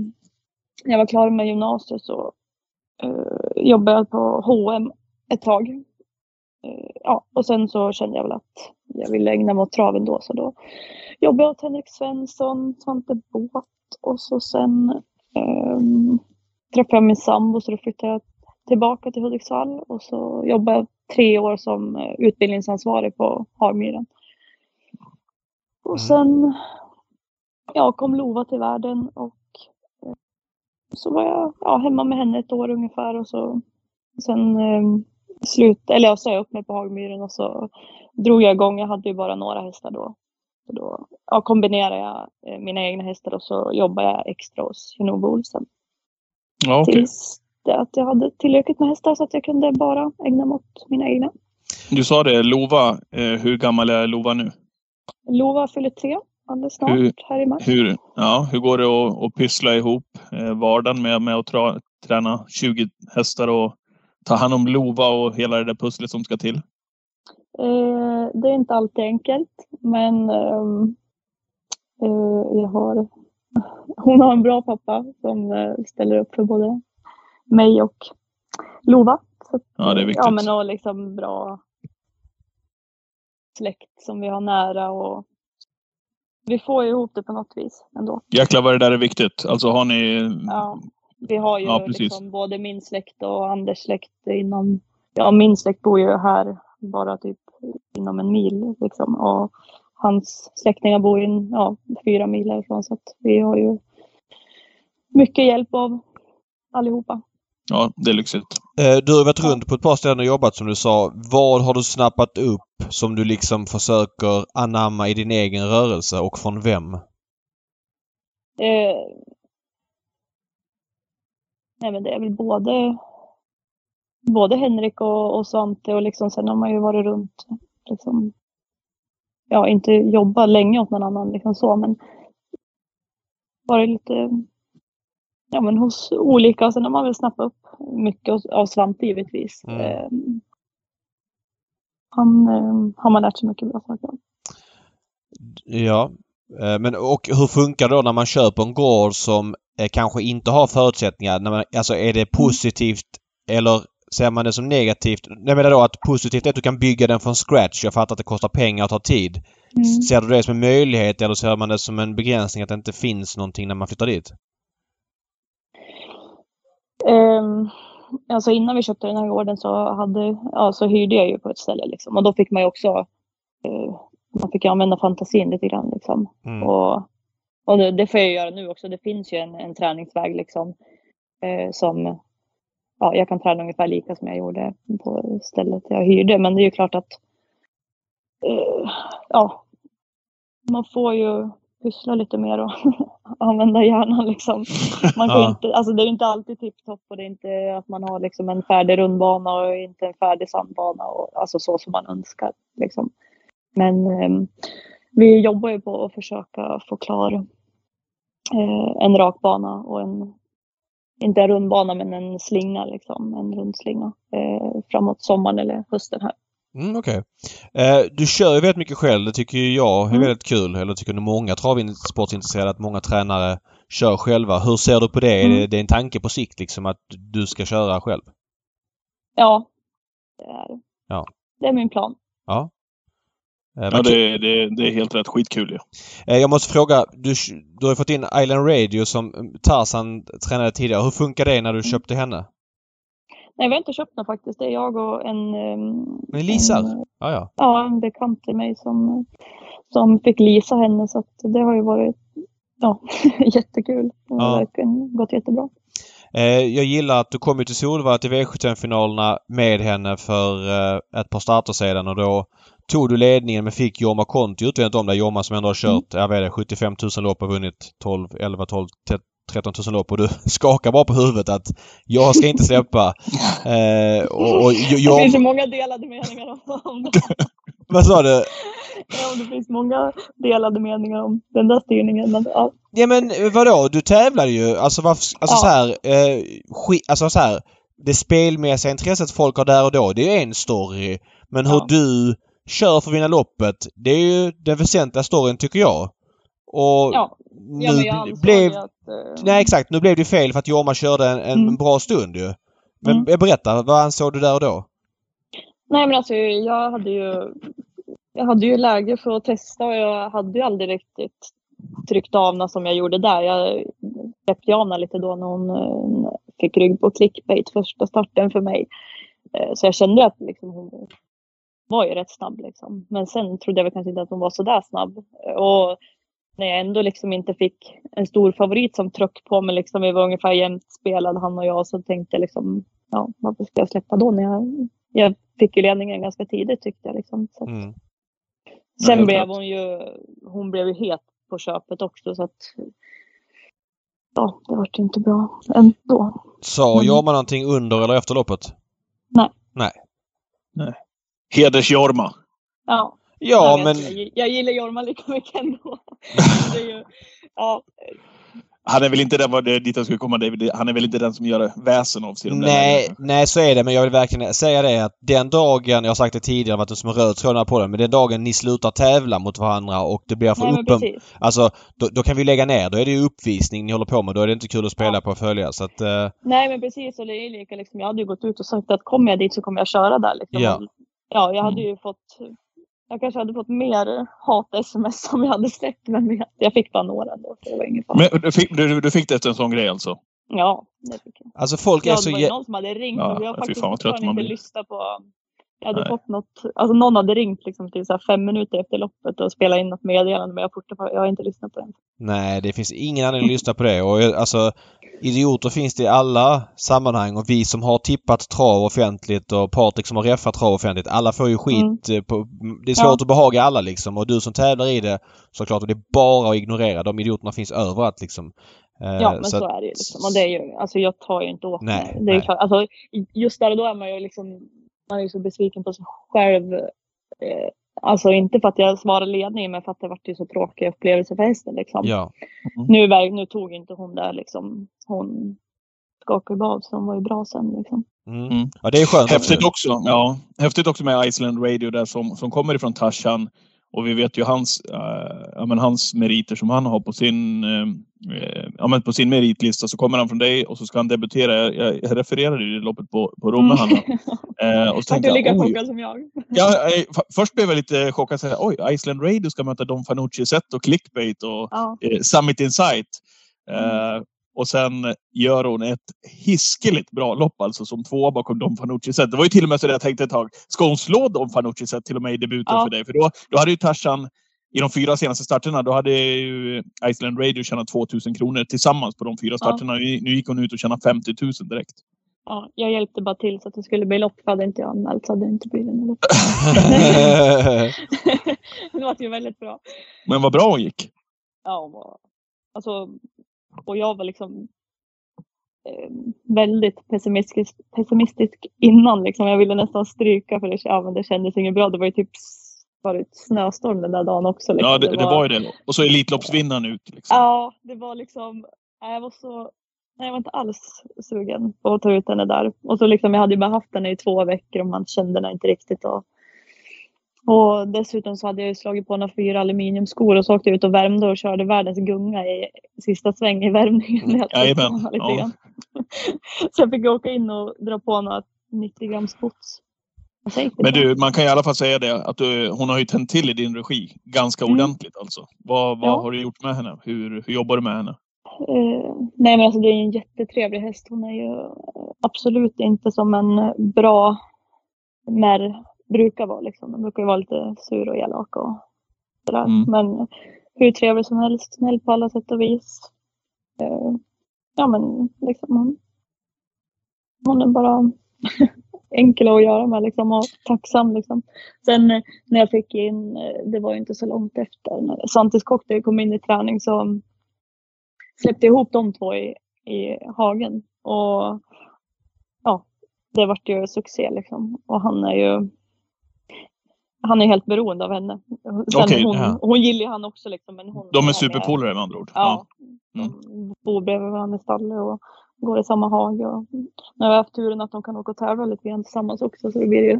när jag var klar med gymnasiet så jobbade jag på H&M ett tag. Ja, och sen så kände jag väl att jag ville ägna mig åt traven då. Så då jobbade jag åt Henrik Svensson, Svante Båt och så sen ehm, träffade jag min sambo så då flyttade jag tillbaka till Hudiksvall och så jobbade jag tre år som eh, utbildningsansvarig på Harmyren. Och Mm. sen ja, kom Lova till världen och eh, så var jag ja, hemma med henne ett år ungefär och så sen eh, slut, eller jag sa upp mig på Hagmyren och så drog jag igång. Jag hade ju bara några hästar då. Så då ja, kombinerade jag eh, mina egna hästar och så jobbade jag extra hos Genovo Olsen. Ja, okej. Tills att jag hade tillräckligt med hästar så att jag kunde bara ägna mig åt mina egna. Du sa det, Lova. Eh, hur gammal är Lova nu? Lova fyller tre alldeles snart Hur- här i mars. Hur, ja, hur går det att, att pyssla ihop eh, vardagen med, med att tra, träna 20 hästar och ta hand om Lova och hela det där pusslet som ska till? Eh, det är inte alltid enkelt, men ehm, eh, jag har, hon har en bra pappa som eh, ställer upp för både mig och Lova. Så Ja, det är viktigt. Ja, men och liksom bra släkt som vi har nära och vi får ju ihop det på något vis ändå. Jäklar vad det där är viktigt. Alltså har ni... Ja, vi har ju Ja, liksom både min släkt och Anders släkt inom, ja min släkt bor ju här bara typ inom en mil liksom och hans släktingar bor in, ja, fyra mil härifrån så att vi har ju mycket hjälp av allihopa. Ja, det är lyxigt. Eh, du har varit runt på ett par ställen och jobbat som du sa. Vad har du snappat upp som du liksom försöker anamma i din egen rörelse och från vem? Eh, nej men det är väl både, både Henrik och, och Svante och liksom sen har man ju varit runt liksom, ja inte jobbat länge åt någon annan liksom så men varit lite ja men hos olika och sen har man väl snappat upp mycket av- Svante givetvis. Mm. Eh, han eh, har man lärt sig mycket bra saker av. Ja. Eh, Men och hur funkar det då när man köper en gård som eh, kanske inte har förutsättningar? När man, alltså är det positivt eller ser man det som negativt? Jag menar då att positivt är att du kan bygga den från scratch. Jag fattar att det kostar pengar och tar tid. Mm. Ser du det som en möjlighet eller ser man det som en begränsning att det inte finns någonting när man flyttar dit? Um, alltså innan vi köpte den här gården så, hade, ja, så hyrde jag ju på ett ställe liksom. Och då fick man ju också, eh, man fick använda fantasin lite grann liksom. Mm. Och, och det, det får jag göra nu också. Det finns ju en, en träningsväg liksom. Eh, som, ja, jag kan träna ungefär lika som jag gjorde på stället jag hyrde. Men det är ju klart att, eh, ja, man får ju pyssla lite mer och använda hjärnan liksom. Man kan Ja. inte, alltså det är inte alltid tipptopp och det är inte att man har liksom en färdig rundbana och inte en färdig sandbana och alltså så som man önskar. Liksom. Men ehm, vi jobbar ju på att försöka få klar eh, en rak bana och en, inte en rundbana men en slinga liksom, en rundslinga eh, framåt sommaren eller hösten här. Mm, Okej. Eh, du kör ju väldigt mycket själv. Det tycker jag är Mm. väldigt kul. Eller tycker nog många travsportintresserade att många tränare kör själva. Hur ser du på det? Är Mm. det, det är en tanke på sikt liksom att du ska köra själv? Ja, det är, Ja. det är min plan. Ja. Eh, Ja, det, det, det är helt rätt. Skitkul ju. Eh, Jag måste fråga, du, du har fått in Island Radio som Tarzan tränade tidigare. Hur funkar det när du köpte henne? Nej, vi har inte köpt någon faktiskt. Det är jag och en... ehm, Ni leasar? En, Ja, ja. ja, en bekant till mig som, som fick leasa henne. Så att det har ju varit ja, jättekul. Det har Ja. verkligen gått jättebra. Eh, Jag gillar att du kom till Solvalla till V75-finalerna med henne för ett par starter sedan och då tog du ledningen men fick Jorma Konti utvändigt om dig. Jorma som ändå har kört, jag vet det, 75 000 lopp och vunnit 12, 11, 12, 13 000 lopp och du skakar bara på huvudet att jag ska inte släppa. Eh, och, och, Det jag, finns ju många delade meningar om, det. vad sa du? Ja, det finns många delade meningar om den där styrningen. Men, ja. Ja men vadå? Du tävlade ju. Alltså varför... Alltså Ja. så här, eh, ski, Alltså så här. Det spelmässiga intresset folk har där och då, det är ju en story. Men hur Ja. du kör för att vinna loppet, det är ju den väsentliga storyn tycker jag. Och Ja. nu Ja, men jag blev... att... eh, Nej exakt, nu blev det ju fel för att Jorma körde en, en Mm. bra stund ju. Men Mm. berätta, vad ansåg du där och då? Nej men alltså jag hade ju jag hade ju läge för att testa och jag hade ju aldrig riktigt tryckt av henne som jag gjorde där. Jag släppte av henne lite då när hon eh, fick rygg på clickbait första starten för mig. Eh, Så jag kände att liksom, hon var ju rätt snabb liksom. Men sen trodde jag väl kanske inte att hon var så där snabb. Och när jag ändå liksom inte fick en stor favorit som tryck på mig liksom, vi var ungefär jämnt spelade han och jag så tänkte jag liksom, ja varför ska jag släppa då när jag, jag fick ju ledningen ganska tidigt tyckte jag liksom. Så att, Mm. sen helt blev hon ju, hon blev ju het på köpet också så att ja, det vart ju inte bra ändå. Sa. Jorma någonting under eller efter loppet? Heders-Jorma. Ja, Ja jag, men... vet, jag, jag gillar Jorma lika mycket ändå. det är ju, ja, Han är väl inte den, det, dit jag skulle komma David, han är väl inte den som gör väsen av sig. de där Nej, nej så är det men jag vill verkligen säga det att den dagen, jag har sagt det tidigare, det varit som en röd tråd på den, men den dagen ni slutar tävla mot varandra och det blir för nej men uppen... precis. Alltså då, då kan vi lägga ner. Då är det ju uppvisning ni håller på med. Då är det inte kul att spela Ja. på att följa. Så att, eh, Nej men precis och det är lika liksom, jag hade ju gått ut och sagt att kommer jag dit så kommer jag köra där liksom. Ja. Ja, jag hade ju fått jag kanske hade fått mer hat-sms om jag hade släppt men jag fick bara några då. Så det var ingen fara. Men du fick, du, du fick det efter en sån grej alltså? Ja, det fick jag. alltså folk är Ja, så... det var någon som hade ringt Ja, och vi har faktiskt fan man inte blir. lyssnat på jag hade Nej. fått något, alltså någon hade ringt liksom till så här fem minuter efter loppet och spelat in något meddelande men jag, har fortfarande, jag har inte lyssnat på det. Nej, det finns ingen anledning att lyssna på det. Och jag- alltså, idioter finns det i alla sammanhang och vi som har tippat trav offentligt och Patrik som har reffat trav offentligt. Alla får ju skit. eh, På, det är svårt Ja. att behaga alla liksom. Och du som tävlar i det såklart. Och det är bara att ignorera. De idioterna finns överallt liksom. Eh, Ja men så, att- är det ju liksom. Och det är ju, alltså jag tar ju inte åt mig. Det är ju alltså, just där och då är man ju liksom, man är ju så besviken på sig själv. Eh, alltså inte för att jag svarar ledningen men för att det vart ju så tråkig upplevelse för hästen liksom. Ja. Nu, väg- nu tog inte hon där liksom, hon skakade ju av så hon var ju bra sen liksom. Mm. Mm. ja, det är skönt. Häftigt också, ja. Häftigt också med Iceland Radio där som, som kommer ifrån Tarzan. Och vi vet ju hans, eh, ja, men hans meriter som han har på sin, eh, ja, men på sin meritlista. Så kommer han från dig och så ska han debutera. Jag, jag, jag refererade ju det loppet på, på Romme, Hanna. Eh, och så tänkte lika jag, oj, chockad som jag? ja, f- först blev jag lite chockad. Så här, Oj, Iceland Radio ska möta Don Fanucci Zet och Clickbait och Ja. Summit Insight. Eh, och sen gör hon ett hiskeligt bra lopp alltså som två bakom Don Fanucci Zet. Det var ju till och med så att jag tänkte ett tag, ska hon slå Don Fanucci Zet till och med i debuten Ja. för dig? För då, då hade ju Tarzan i de fyra senaste starterna, då hade ju Iceland Radio tjänat 2000 kronor tillsammans på de fyra starterna. Nu, nu gick hon ut och tjänade 50 000 direkt. Ja, jag hjälpte bara till så att det skulle bli lopp. Hade inte jag anmält så hade det inte blivit något lopp. det var ju väldigt bra. Men vad bra hon gick. Ja, hon var, alltså, och jag var liksom eh, väldigt pessimistisk, pessimistisk innan. Liksom. Jag ville nästan stryka för det, ja, men det kändes inget bra. Det var ju typ varit snöstorm den där dagen också. Liksom. Ja, det, det var ju det. Och så Elitloppsvinnaren ut. Liksom. Ja, det var liksom, jag var så, nej, jag var inte alls sugen på att ta ut henne där. Och så liksom, jag hade ju bara haft henne i två veckor och man kände henne inte riktigt. Och, och dessutom så hade jag ju slagit på några fyra aluminiumskor och så åkte jag ut och värmde och körde världens gunga i sista sväng i värmningen. jag Jajamän, ja. så jag fick åka in och dra på några 90 gram spots. Men du, man kan i alla fall säga det att du, hon har ju tänt till i din regi ganska Mm. ordentligt alltså. Vad, vad Ja. har du gjort med henne? Hur, hur jobbar du med henne? Eh, nej men alltså det är en jättetrevlig häst. Hon är ju absolut inte som en bra märr brukar vara. Liksom. De brukar ju vara lite sur och elak och sådär. Mm. Men hur trevlig som helst. Snäll på alla sätt och vis. Eh, ja men liksom hon, hon är bara enkel att göra med liksom, och tacksam. Liksom. Sen eh, när jag fick in, eh, det var ju inte så långt efter, när Santis Cocktail kom in i träning så släppte jag ihop de två i, i hagen. Och ja, det vart ju succé liksom. Och han är ju han är helt beroende av henne. Sen Okej, hon, ja. hon gillar ju han också liksom. Men hon De är superpolare med andra ord? Ja. Mm. De bor bredvid varandra i stallet och går i samma hage. Och nu har jag haft turen att de kan åka och tävla lite grann tillsammans också så det blir ju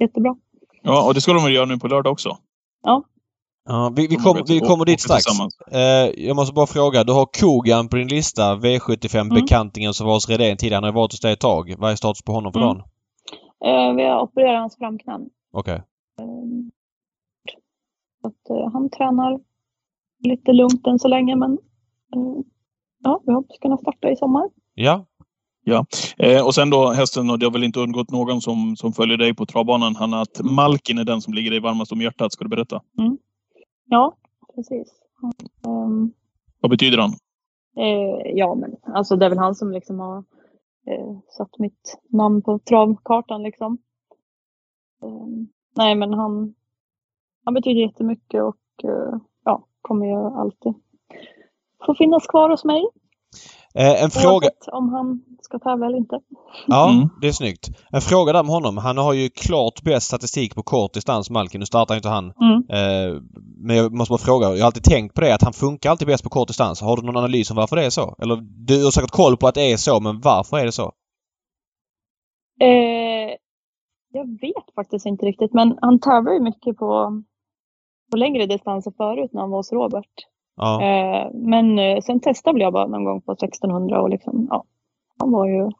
jättebra. Ja, och det ska de väl göra nu på lördag också? Ja, vi, vi, De kom, vi kommer dit strax. Eh, jag måste bara fråga. Du har Kogan på din lista. V75 bekantingen som var hos Redén tidigare. Han har varit hos dig ett tag. Vad är status på honom för Mm. dagen? Eh, vi har opererat hans framknän. Okej. Så att, eh, han tränar lite lugnt än så länge men eh, ja, vi hoppas kunna starta i sommar. Ja. Eh, och sen då hästen, och det har väl inte undgått någon som, som följer dig på travbanan, Hanna, att Malkin är den som ligger dig varmast om hjärtat. Ska du berätta? Ja, precis. Ehm, Vad betyder han? Eh, ja, men alltså det är väl han som liksom har eh, satt mitt namn på travkartan liksom. Eh, nej, men han, han betyder jättemycket och eh, ja, kommer ju alltid få finnas kvar hos mig. Eh, en fråga. Om han ska tävla eller inte. Ja, Mm. det är snyggt. En fråga där med honom. Han har ju klart bäst statistik på kort distans, Malkin. Nu startar inte han. Mm. Eh, men jag måste bara fråga. Jag har alltid tänkt på det att han funkar alltid bäst på kort distans. Har du någon analys om varför det är så? Eller du har säkert koll på att det är så, men varför är det så? Eh, jag vet faktiskt inte riktigt, men han tävlar ju mycket på, på längre distanser förut när han var hos Robert. Ja. Eh, men eh, sen testade jag bara någon gång på 1600 och liksom, ja, han var ju...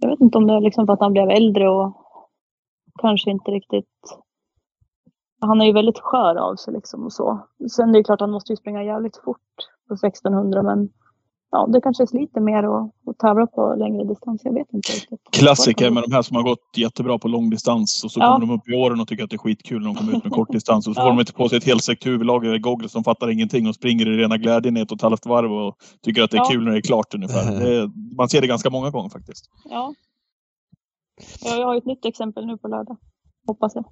Jag vet inte om det är liksom för att han blev äldre och kanske inte riktigt... Han är ju väldigt skör av sig liksom och så. Sen det är klart han måste ju springa jävligt fort på 1600 men ja, det kanske sliter mer att, att tävla på längre distans. Jag vet inte riktigt. Klassiker med de här som har gått jättebra på långdistans och så Ja. kommer de upp i åren och tycker att det är skitkul när de kommer ut med kortdistans och så Ja. får de inte på sig ett helstängt huvudlag eller goggles som fattar ingenting och springer i rena glädjen i ett och ett halvt varv och tycker att det är Ja. kul när det är klart ungefär. Det man ser det ganska många gånger faktiskt. Ja. ja. Jag har ett nytt exempel nu på lördag. Hoppas jag.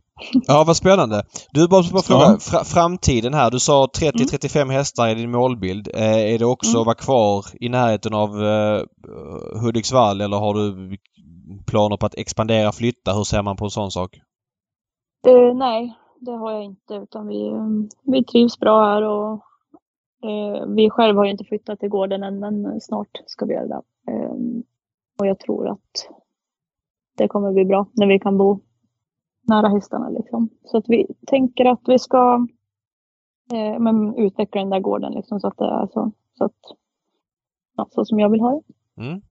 Ja, vad spännande. Du, bara, bara fråga. Ja. Fra, framtiden här. Du sa 30-35 hästar i din målbild. Eh, är det också Mm. att vara kvar i närheten av eh, Hudiksvall eller har du planer på att expandera, flytta? Hur ser man på en sån sak? Eh, nej, det har jag inte. Utan vi, eh, vi trivs bra här och eh, vi själva har ju inte flyttat till gården än men snart ska vi göra det. Eh, och jag tror att det kommer bli bra när vi kan bo nära hästarna. Liksom. Så att vi tänker att vi ska eh, men utveckla den där gården liksom, så att det är så, så, att, ja, så som jag vill ha det. Mm.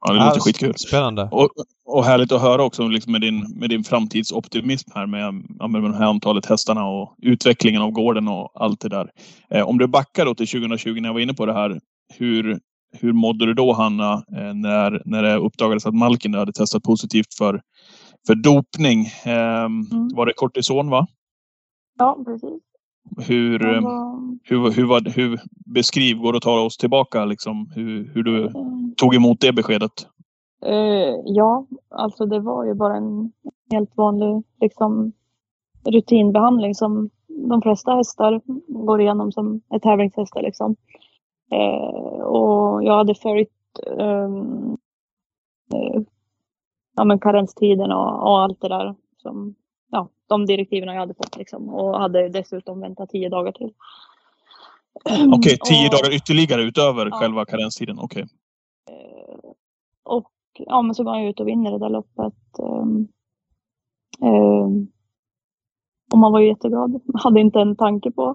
Ja, det Ja, låter skitkul. Spännande. Och, och härligt att höra också liksom med, din, med din framtidsoptimism här med, med det här antalet hästarna och utvecklingen av gården och allt det där. Eh, om du backar då till 2020 när jag var inne på det här. Hur, hur mådde du då Hanna eh, när, när det uppdagades att Malkin hade testat positivt för, för dopning? Eh, Var det kortison va? Ja, precis. Hur, Jag eh, var, hur, hur, var, hur beskriv, går det att ta oss tillbaka liksom, hur, hur du eh, tog emot det beskedet? Eh, ja, alltså det var ju bara en helt vanlig liksom, rutinbehandling som de flesta hästar går igenom som är tävlingshästar. Liksom. Eh, och jag hade följt ehm, eh, ja, men karenstiden och, och allt det där. Som, ja, de direktiven jag hade fått liksom, och hade dessutom väntat tio dagar till. Okej, tio Och- dagar ytterligare utöver Ja. själva karenstiden. Okej. Eh, och ja, men så går han ju ut och vinner det där loppet. Um, um, och man var ju jätteglad. Hade inte en tanke på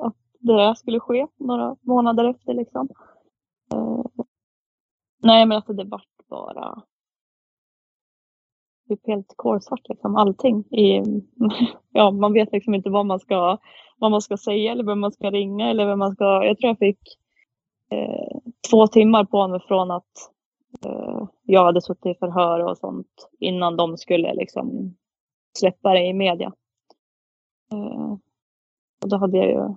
att det där skulle ske några månader efter liksom. Eh, nej, men alltså det vart bara typ helt kolsvart liksom allting. I, ja, man vet liksom inte vad man ska, vad man ska säga eller vem man ska ringa eller vem man ska. Jag tror jag fick eh, två timmar på mig från att eh, jag hade suttit i förhör och sånt innan de skulle liksom släppa det i media. Eh, och då hade jag ju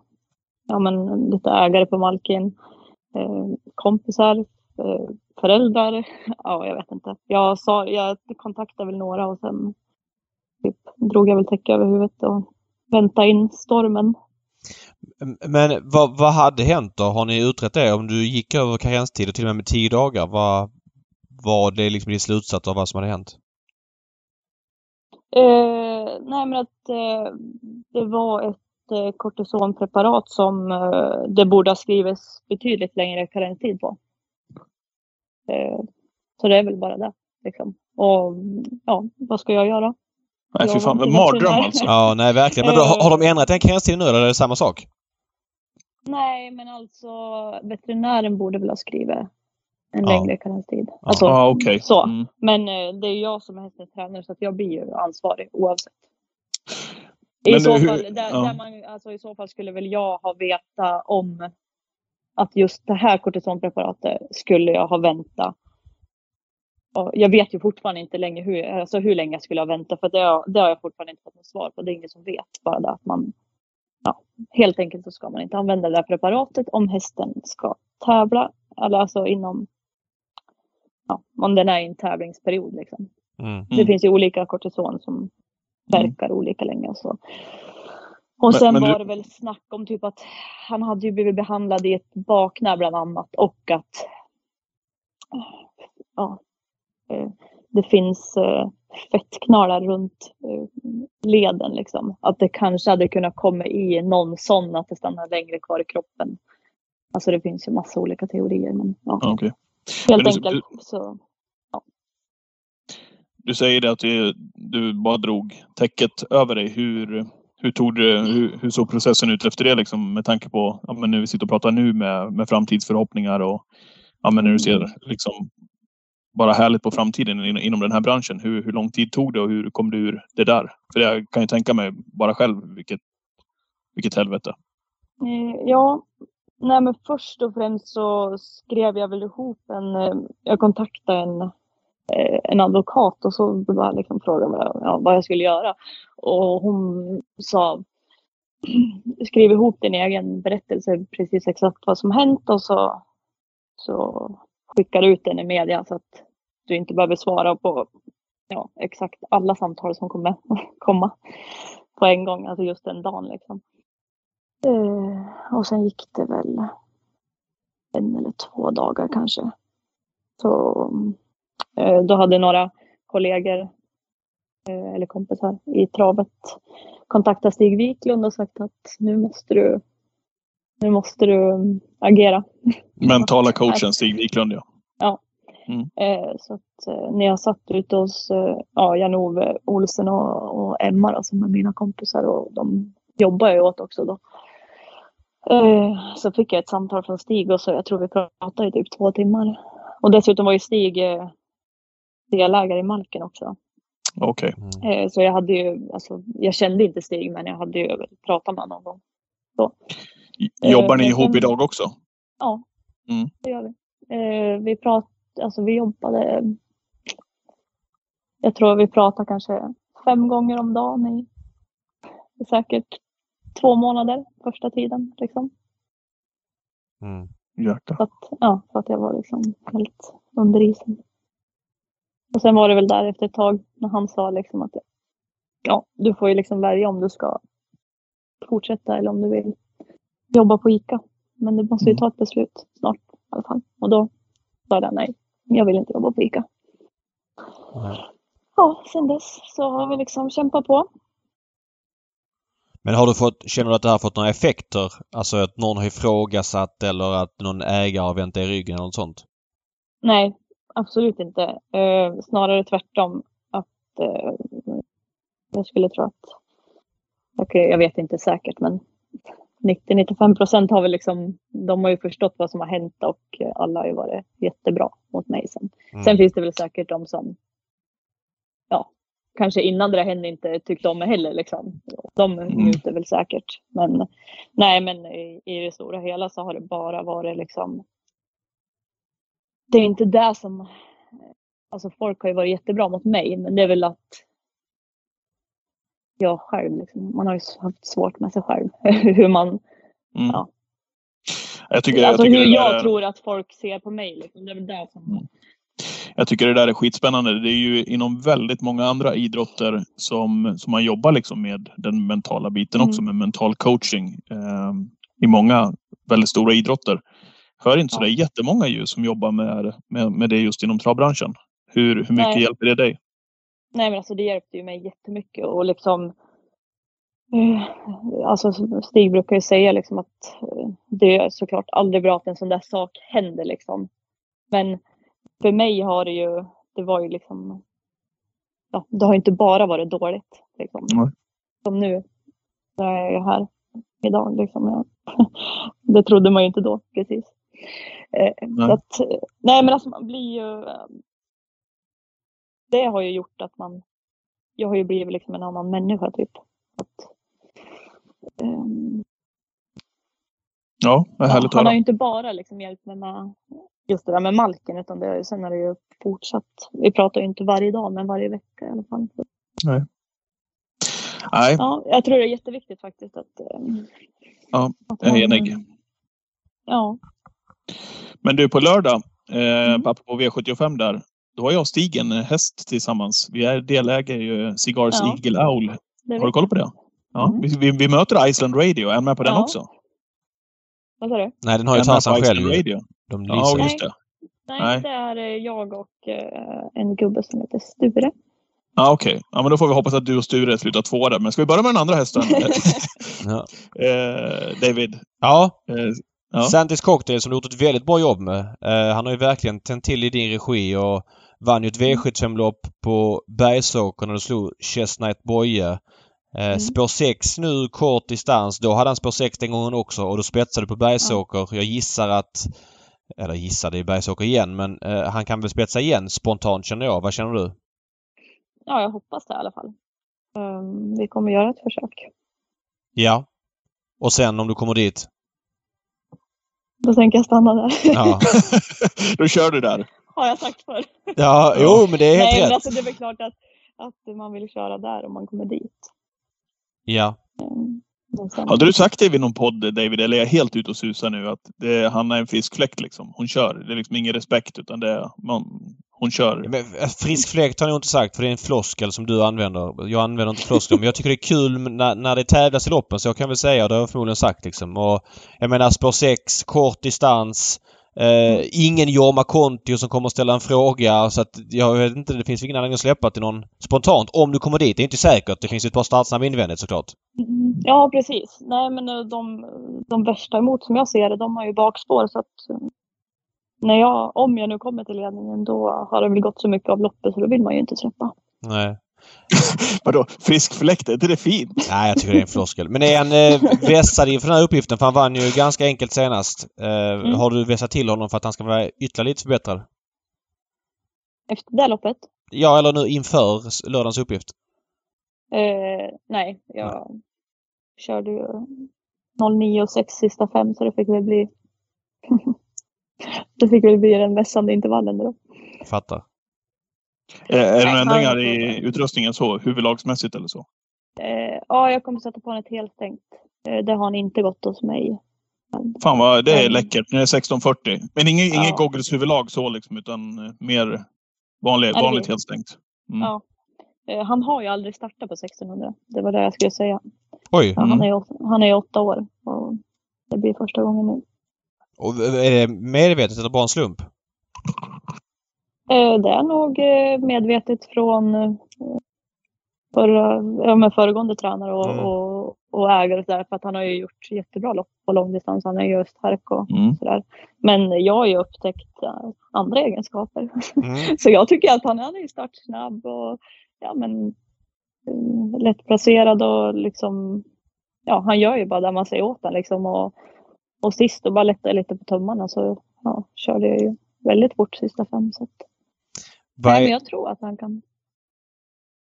ja, men, lite ägare på Malkin, eh, kompisar, föräldrar. Ja, jag vet inte. Jag, sa, jag kontaktade väl några och sen typ, drog jag väl täcke över huvudet och väntade in stormen. Men vad, vad hade hänt då? Har ni utrett det? Om du gick över karenstid och till och med med tio dagar, vad var det liksom din slutsats av vad som hade hänt? Eh, nej men att eh, det var ett eh, kortisonpreparat som eh, det borde ha skrivits betydligt längre karenstid på. Eh, så det är väl bara det. Liksom. Och ja, vad ska jag göra? Nej, fy fan. Mardröm alltså. Ja, nej verkligen. Men då, har de ändrat den karenstiden nu eller är det samma sak? Nej, men alltså veterinären borde väl ha skrivit en Ja. längre karenstid. Alltså, Ja, okej. så. Mm. Men eh, det är jag som är hästens tränare så att jag blir ju ansvarig oavsett. Men I så, hur- fall, där, ja. där man, alltså, I så fall skulle väl jag ha vetat om att just det här kortisonpreparatet skulle jag ha väntat. Och jag vet ju fortfarande inte länge hur, alltså hur länge jag skulle ha väntat för det har, det har jag fortfarande inte fått något svar på. Det är ingen som vet. Bara det att man, ja, helt enkelt så ska man inte använda det här preparatet om hästen ska tävla. Eller alltså inom, ja, om den är i en tävlingsperiod. Liksom. Mm. Det Mm. finns ju olika kortison som verkar olika länge och så. Och sen men du- var det väl snack om typ att han hade ju blivit behandlad i ett baknä bland annat och att ja, eh, det finns eh, fettknalar runt eh, leden liksom. Att det kanske hade kunnat komma i någon sån att det stannar längre kvar i kroppen. Alltså det finns ju massa olika teorier men ja, okej. helt men du- enkelt så Du säger det att du, du bara drog täcket över dig. Hur, hur, tog du, hur, hur såg processen ut efter det liksom, med tanke på ja, men nu vi sitter och pratar nu med, med framtidsförhoppningar och ja, men när du ser liksom bara härligt på framtiden in, inom den här branschen. Hur, hur lång tid tog det och hur kom du ur det där? För jag kan ju tänka mig bara själv vilket, vilket helvete. Eh, Ja, nej men först och främst så skrev jag väl ihop en, eh, jag kontaktade en, Eh, en advokat och så bara liksom frågade mig jag- ja, vad jag skulle göra. Och hon sa, skriv ihop din egen berättelse, precis exakt vad som hänt och så, så skickar du ut den i media så att du inte behöver svara på ja, exakt alla samtal som kommer komma på en gång, alltså just den dagen liksom. Eh, och sen gick det väl en eller två dagar kanske. Så mm, då hade några kollegor eh, eller kompisar i travet kontaktat Stig Wiklund och sagt att nu måste du, nu måste du mm, agera. Mentala coachen Stig Wiklund ja. Eh, så att eh, när jag satt ute hos eh, ja, Jan-Ove Olsen och, och Emma då, som är mina kompisar och de jobbar jag åt också då. Eh, så fick jag ett samtal från Stig och så jag tror vi pratade i typ två timmar. Och dessutom var ju Stig eh, delägare i Malken också. Okej. Mm. Eh, så jag hade ju, alltså, jag kände inte Stig men jag hade ju pratat med honom någon gång. Jobbar ni ihop idag också? Ja, Mm. det gör vi. Eh, vi, prat, alltså, vi jobbade, jag tror vi pratade kanske fem gånger om dagen i säkert två månader första tiden. Liksom. Mm. Så, att, ja, så att jag var liksom helt under isen. Och sen var det väl där efter ett tag när han sa liksom att ja, du får ju liksom välja om du ska fortsätta eller om du vill jobba på ICA. Men du måste ju Mm. ta ett beslut snart i alla fall. Och då sa jag nej, jag vill inte jobba på ICA. Nej. Ja, sen dess så har vi liksom kämpat på. Men har du fått, känner du att det har fått några effekter? Alltså att någon har ifrågasatt eller att någon ägare har vänt dig i ryggen eller något sånt? Nej, absolut inte. Eh, snarare tvärtom. Att eh, jag skulle tro att, okej, jag vet inte säkert, men 90-95 procent har väl liksom, de har ju förstått vad som har hänt och alla har ju varit jättebra mot mig sen. Mm. Sen finns det väl säkert de som, ja, kanske innan det där hände inte tyckte om mig heller. Liksom. De njuter väl säkert. Men nej, men i, i det stora hela så har det bara varit liksom. Det är inte det som. Alltså folk har ju varit jättebra mot mig, men det är väl att. Jag själv, liksom, man har ju haft svårt med sig själv. hur man. Mm. Ja. Jag tycker, alltså jag tycker hur jag är- tror att folk ser på mig. Liksom. Det är väl det som. Jag tycker det där är skitspännande. Det är ju inom väldigt många andra idrotter som, som man jobbar liksom med den mentala biten Mm. också, med mental coaching. Eh, I många väldigt stora idrotter. Hör inte så Ja. jättemånga ju som jobbar med, med, med det just inom travbranschen. Hur, hur mycket Nej. hjälper det dig? Nej men alltså det hjälpte ju mig jättemycket och liksom eh, Alltså Stig brukar ju säga liksom att eh, det är såklart aldrig bra att en sån där sak händer liksom. Men för mig har det ju, det var ju liksom Ja, det har ju inte bara varit dåligt liksom. Nej. Som nu. När jag är här idag liksom. Jag, det trodde man ju inte då precis. Nej. så att, nej men alltså man blir ju eh, det har ju gjort att man jag har ju blivit liksom en annan människa typ. Att, ehm, Ja, det är härligt han har ju inte bara liksom hjälpt mig med just det där med Malken utan det, sen har det ju fortsatt. Vi pratar ju inte varje dag men varje vecka i alla fall. Så, Nej, ja, jag tror det är jätteviktigt faktiskt att, ehm, Ja, att jag är enig. Ja, Men du, på lördag, eh, Mm. apropå V75 där, då har jag och Stig en häst tillsammans. Vi är delägare i Cigars Ja. Eagle Owl. Har du koll på det? Ja, Mm. vi, vi, vi möter Iceland Radio. Är han med på den Ja. också? Vad sa du? Nej, den har ju Tarzan själv. Radio? De Ja, just det. Nej, Nej. det är eh, jag och eh, en gubbe som heter Sture. Ja, okej. Ja, men då får vi hoppas att du och Sture slutar två där. Men ska vi börja med den andra hästen? Ja. eh, David. ja, Eh, Ja. Santis Cocktail som du gjort ett väldigt bra jobb med. Eh, han har ju verkligen tänt till i din regi och vann ju ett V75-lopp på Bergsåker när du slog Chestnut Boye. Eh, Mm. Spår 6 nu, kort distans. Då hade han spår 6 den gången också och då spetsade du på Bergsåker. Jag gissar att... Eller gissar, det är Bergsåker igen men eh, han kan väl spetsa igen spontant känner jag. Vad känner du? Ja, jag hoppas det i alla fall. Ehm, vi kommer göra ett försök. Ja. Och sen om du kommer dit? Då tänker jag stanna där. Ja. då kör du där. Har jag sagt förr. Ja, jo men det är helt Nej, men rätt. alltså det är väl klart att, att man vill köra där om man kommer dit. Ja. Sen- Hade du sagt det vid någon podd, David, eller är jag helt ute och susar nu, att det, han är en fiskfläkt liksom? Hon kör. Det är liksom ingen respekt, utan det man, hon kör. Men eh, frisk fläkt har jag inte sagt för det är en floskel som du använder. Jag använder inte floskel men jag tycker det är kul när, när det tävlas i loppen så jag kan väl säga det har jag förmodligen sagt liksom. Och jag menar spår 6, kort distans. Eh, ingen Jorma Kontio som kommer att ställa en fråga så att jag vet inte, det finns ingen anledning att släppa till någon spontant. Om du kommer dit. Det är inte säkert. Det finns ju ett par startsnabba invändigt såklart. Mm, Ja, precis. Nej, men eh, de, de värsta emot som jag ser det, de har ju bakspår så att eh, när jag, om jag nu kommer till ledningen då har det väl gått så mycket av loppet så då vill man ju inte släppa. Nej. Vadå, friskfläkt? Är inte det fint? Nej, jag tycker det är en floskel. Men är han eh, vässad inför den här uppgiften? För han vann ju ganska enkelt senast. Eh, Har du vässat till honom för att han ska vara ytterligare lite förbättrad? Efter det loppet? Ja, eller nu inför lördagens uppgift. Eh, nej, jag körde ju 09 och 6 sista fem så det fick väl bli det fick väl bli den vässande intervallen då. Fattar. Är, är det några ändringar i utrustningen så? Huvudlagsmässigt eller så? Eh, ja, jag kommer sätta på ett helstängt. Eh, det har han inte gått hos mig. Fan vad det är Mm. läckert. Nu är det 1640. Men ingen, ingen Ja. goggles huvudlag så liksom, utan eh, mer vanlig, det vanligt blir- helt stängt. Mm. Ja. Eh, han har ju aldrig startat på 1600. Det var det jag skulle säga. Oj. Ja, Mm. han, är, han är åtta år och det blir första gången nu. Och är det medvetet eller bara en slump? Eh, det är nog eh, medvetet från eh, förra, ja, men föregående tränare och, Mm. och, och ägare där, för att han har ju gjort jättebra lopp på långdistans. Han är ju östhärk och Mm. sådär. Men jag har ju upptäckt andra egenskaper. Mm. Så jag tycker att han är ju startsnabb och ja, men, lättplacerad och liksom, ja, han gör ju bara det man säger åt honom. Liksom, och, och sist och bara lättade lite på tummarna så ja, körde jag ju väldigt fort sista fem. Så att, Vad nej, men jag tror att han kan.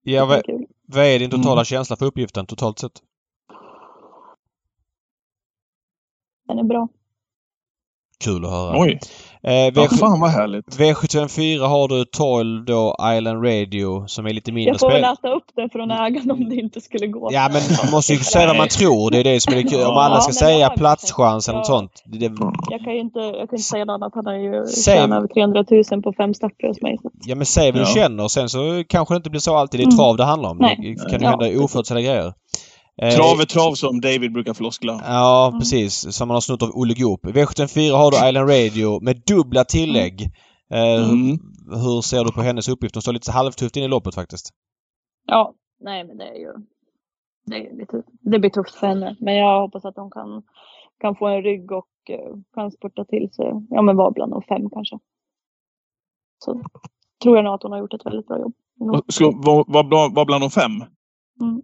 Ja, vad, vad är din totala Mm. känsla för uppgiften totalt sett? Den är bra. Kul att höra. Oj! Eh, Ja, V7, fan vad härligt. V754 har du 12 då Island Radio som är lite mindre Jag får väl spel. äta upp det från ägaren om det inte skulle gå. Ja men man måste ju säga vad man tror. Det är det som är det kul. Om alla Ja, ska men säga platschans eller något Ja. sånt. Det, Jag kan ju inte, jag kan inte säga något annat. Han har ju Säg- tjänat över 300 000 på fem starter hos mig. Så. ja men säg vad du Ja. känner. Sen så kanske det inte blir så alltid. Det är Mm. trav det handlar om. Nej. Det kan ju Ja, hända oförutsedda grejer. Eh, Trav är trav som David brukar floskla. Ja, Mm. precis. Som man har snott av Olle Goop. V74 har du Island Radio med dubbla tillägg. Eh, Mm. hur, hur ser du på hennes uppgift? Hon står lite halvtufft in i loppet faktiskt. Ja, nej men det är ju det, är lite, det blir tufft för henne. Men jag hoppas att hon kan, kan få en rygg och eh, kan spurta till sig. Ja men vara bland de fem kanske. Så tror jag nog att hon har gjort ett väldigt bra jobb. Ska vara var, var, var bland de fem? Mm.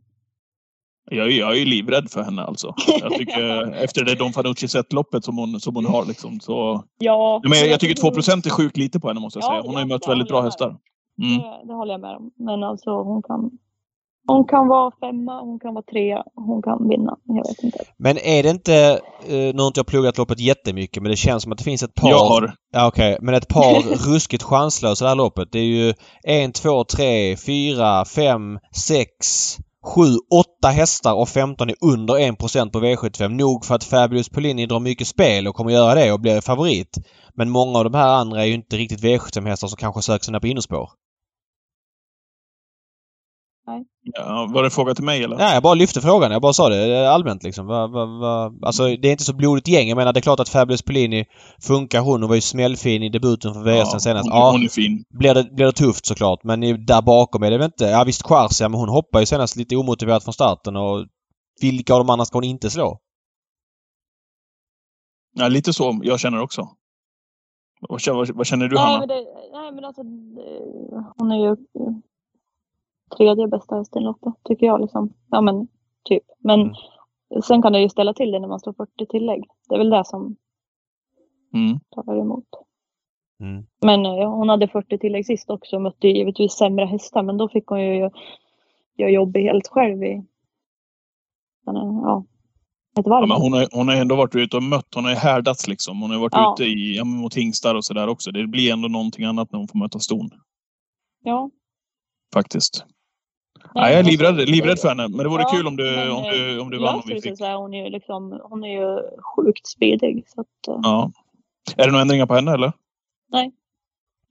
Jag, är- jag är ju livrädd för henne alltså. Jag tycker, efter det Don Fanucci sett-loppet som hon, som hon har liksom, så... Ja, Men jag, jag tycker 2% är sjukt lite på henne måste jag Ja, säga. Hon har ju mött väldigt bra hästar. Mm. Det, det håller jag med om. Men alltså hon kan hon kan vara femma, hon kan vara trea, hon kan vinna. Jag vet inte. Men är det inte, eh, nu har inte jag pluggat loppet jättemycket, men det känns som att det finns ett par... Jag har. Ja, okej. Men ett par ruskigt chanslösa det här loppet. Det är ju en, två, tre, fyra, fem, sex, sju, åtta hästar och 15 är under 1% på V75. Nog för att Fabulous Polini drar mycket spel och kommer göra det och blir favorit. Men många av de här andra är ju inte riktigt V75-hästar som kanske söker sig ner på innerspår. Ja, var det en fråga till mig eller? Nej, jag bara lyfte frågan. Jag bara sa det eh, allmänt liksom. Va, va, va. Alltså det är inte så blodigt gäng. Jag menar det är klart att Fabulous Polini funkar hon. Hon var ju smällfin i debuten för VSN senast. hon, Ja, hon är fin. blir det, blir det tufft såklart. Men där bakom är det väl inte... Ja visst Kvarsia, men hon hoppar ju senast lite omotiverat från starten och vilka av de andra ska hon inte slå? Ja, lite så jag känner också. Vad, känner- vad, vad känner du nej, Hanna? men det, nej men alltså hon är ju tredje bästa hästen i loppet tycker jag liksom. Ja men typ. Men Mm. sen kan det ju ställa till det när man står 40 tillägg. Det är väl det som Mm. talar emot. Mm. Men eh, hon hade 40 tillägg sist också och mötte ju givetvis sämre hästar men då fick hon ju göra jobbet helt själv i men, eh, ja, ett varv. Ja, men hon, har, hon har ändå varit ute och mött. Hon har ju härdats liksom. Hon har varit Ja. ute i, ja, mot hingstar och sådär också. Det blir ändå någonting annat när hon får möta ston. ja. Faktiskt. Nej, jag är livrädd, livrädd för henne. Men det vore Ja, kul om du, men, om du, om du vann. Om vi fick. sig så är hon ju liksom, hon är ju sjukt speedig. Så att, eh, Ja. Är det några ändringar på henne eller? Nej.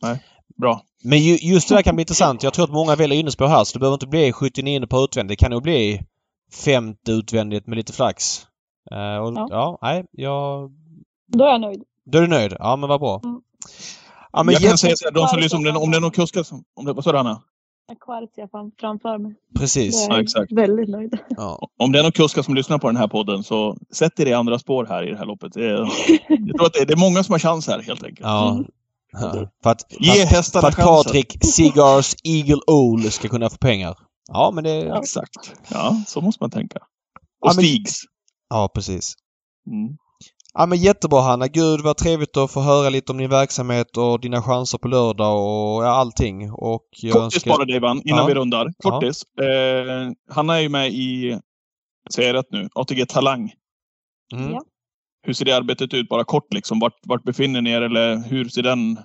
Nej. Bra. Men ju, just det där kan bli intressant. Jag tror att många väljer innerspår här så det behöver inte bli 79 på utvändigt. Det kan nog bli 50 utvändigt med lite flax. Eh, och, ja. Ja. nej, jag... Då är jag nöjd. Då är du nöjd? Ja, men vad bra. Mm. Ja, men jag kan jätte- säga så här, de som lyssnar, om det, om det är någon kuskar som... Om det, vad sa du Anna? Fram, framför mig. Precis. Då är Ja, jag exakt. väldigt nöjd. Ja. Om det är någon kuskar som lyssnar på den här podden så sätt er i andra spår här i det här loppet. Det är, jag tror att det är, det är många som har chans här helt enkelt. Ja. Mm. Ja. För att, Ge för, hästarna för att chansen. Patrik Cigars Eagle Owl ska kunna få pengar. Ja, men det... Ja, Exakt. Ja, så måste man tänka. Ja, Och men- Stigs. precis. Mm. Ja, men jättebra Hanna. Gud vad trevligt att få höra lite om din verksamhet och dina chanser på lördag och ja, allting. Och jag Kortis önskar... bara Dejvan, innan Ja. vi rundar. Kortis. Eh, Hanna är ju med i, säger jag rätt nu, ATG Talang. Mm. Ja. Hur ser det arbetet ut? Bara kort liksom. Vart, vart befinner ni er? Eller hur ser den,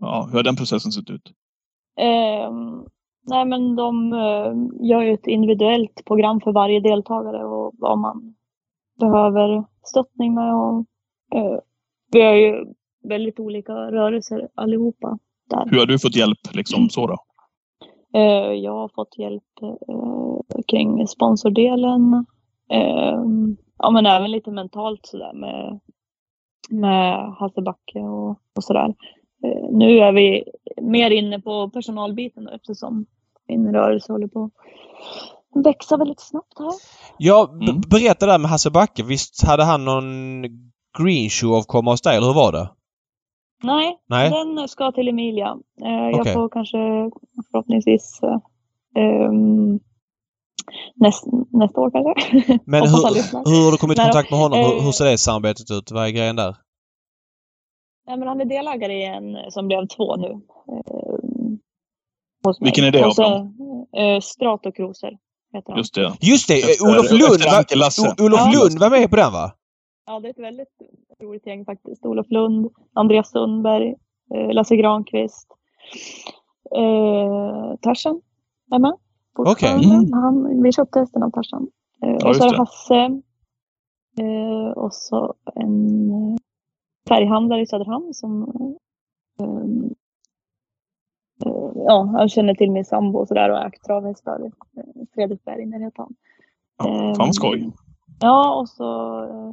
ja, hur har den processen sett ut? Ehm, nej men de eh, gör ju ett individuellt program för varje deltagare och vad man behöver stöttning med. Och, eh, vi har ju väldigt olika rörelser allihopa där. Hur har du fått hjälp liksom så då? Eh, jag har fått hjälp eh, kring sponsordelen. Eh, ja men även lite mentalt sådär med, med Hasse Backe och, och sådär. Eh, nu är vi mer inne på personalbiten då, eftersom min rörelse håller på växa väldigt snabbt här. Ja, Mm. berätta där med Hasse Backe. Visst hade han någon green show av komma dig, eller hur var det? Nej, Nej. den ska till Emilia. Eh, jag Okej. får kanske förhoppningsvis eh, ehm, näst, nästa år kanske. Men hur, hur har du kommit i kontakt med honom? Hur, Eh, hur ser det samarbetet ut? Vad är grejen där? Nej, men han är delägare i en som blev två nu. Mig. Vilken är det Och av så, dem? eh, Stratocruiser heter han. Just det. Just det! Efter- Olof Lund, efter va? Anke Lasse. O- Olof Ja. Lund var med på den va? Ja, det är ett väldigt roligt gäng faktiskt. Olof Lund, Andreas Sundberg, eh, Lasse Granqvist, eh, Tarzan är med. Okej. Mm. Han, vi köpte hästen av Tarzan. Eh, Ja, och så är det. Hasse. Eh, och så en eh, färghandlare i Söderhamn som eh, ja, han känner till min sambo och sådär och ägt travhästar. Eh, Fredrik Bergner heter han. Ja, fan vad skoj. Ehm, Ja, och så eh,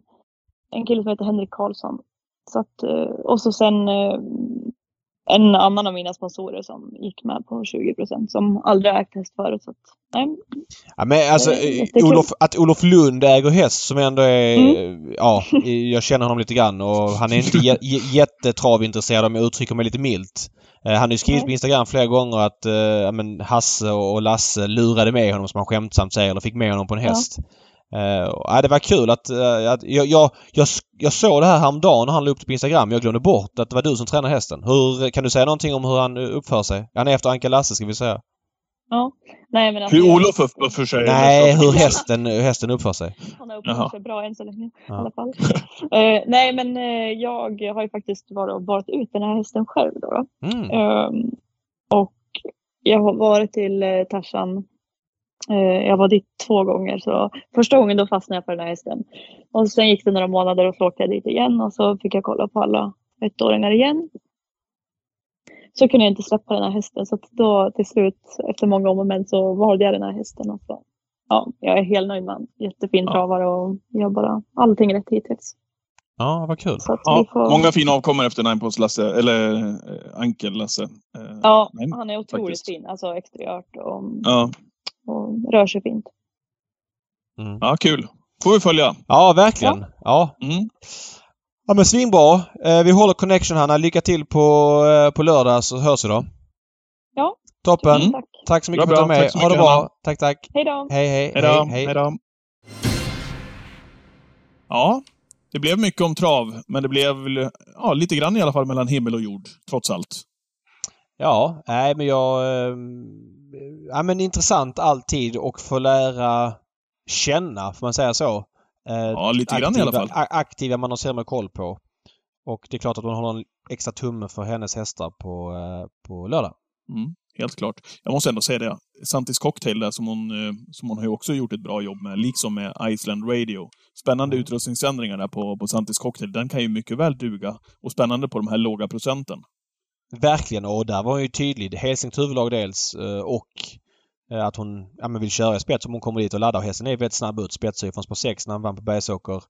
en kille som heter Henrik Karlsson. Så att, eh, och så sen en annan av mina sponsorer som gick med på 20 procent som aldrig ägt häst förut. Så att, nej, Ja, men alltså eh. Olof, att Olof Lund äger häst som ändå är... Mm. Ja, jag känner honom lite grann och han är inte jä- jä- jättetravintresserad om jag uttrycker mig lite milt. Eh, Han har ju skrivit Nej. på Instagram flera gånger att eh, ja, men Hasse och Lasse lurade med honom som han skämtsamt säger eller fick med honom på en Ja. häst. Eh, ja, det var kul att, eh, att jag, jag, jag, jag såg det här häromdagen när han la upp det på Instagram. Jag glömde bort att det var du som tränar hästen. Hur, kan du säga någonting om hur han uppför sig? Han är efter Anka Lasse ska vi säga. ja. nej men alltså, Hur Olof uppför sig? Nej, hur hästen, hur hästen uppför sig. Han har uppfört sig bra än så länge Ja. i alla fall. Eh, nej men eh, jag har ju faktiskt varit valt ut den här hästen själv då. då. Mm. Ehm, och jag har varit till eh, Tarzan. Eh, jag var dit två gånger. Så första gången då fastnade jag för den här hästen. Och sen gick det några månader och så åkte jag dit igen och så fick jag kolla på alla ettåringar igen. Så kunde jag inte släppa den här hästen så att då till slut efter många om och men så valde jag den här hästen. Och så, ja, jag är helt nöjd med den. Jättefin Ja. travare och gör bara allting rätt hittills. Ja, vad kul. Ja, får... många fina avkommor efter Ninepost Lasse, eller eh, Ankel Lasse. Eh, Ja, nej, han är otroligt faktiskt. fin. Alltså exteriört och, Ja, och rör sig fint. Mm. ja, kul. Får vi följa. Ja, verkligen. Ja. Mm. ja, men svinbra. Eh, vi håller connection Hanna. Lycka till på, eh, på lördag så hörs vi då. Ja. Toppen. Mm. Tack. Tack så mycket Bra, för att du var med. Ha det bra. Hanna. Tack, tack. Hej då! Hej, hej. Hej då. hej. Hej då. Ja, det blev mycket om trav, men det blev väl, ja, lite grann i alla fall mellan himmel och jord, trots allt. Ja, nej men jag... Eh, ja men intressant alltid och få lära känna, får man säga så. Eh, Ja, lite grann i alla fall. Aktiva man har sämre koll på. Och det är klart att man håller en extra tumme för hennes hästar på, eh, på lördag. Mm, helt klart. Jag måste ändå säga det. Santis Cocktail där som hon, eh, som hon har ju också gjort ett bra jobb med, liksom med Iceland Radio. Spännande utrustningsändringar där på, på Santis Cocktail. Den kan ju mycket väl duga. Och spännande på de här låga procenten. Verkligen och där var hon ju tydlig. Hälsingt huvudlag dels eh, och eh, att hon ja, vill köra i spets om hon kommer dit och laddar. Hästen är väldigt snabb ut. Spetsar ju från spår 6 när han vann på Bergsåker.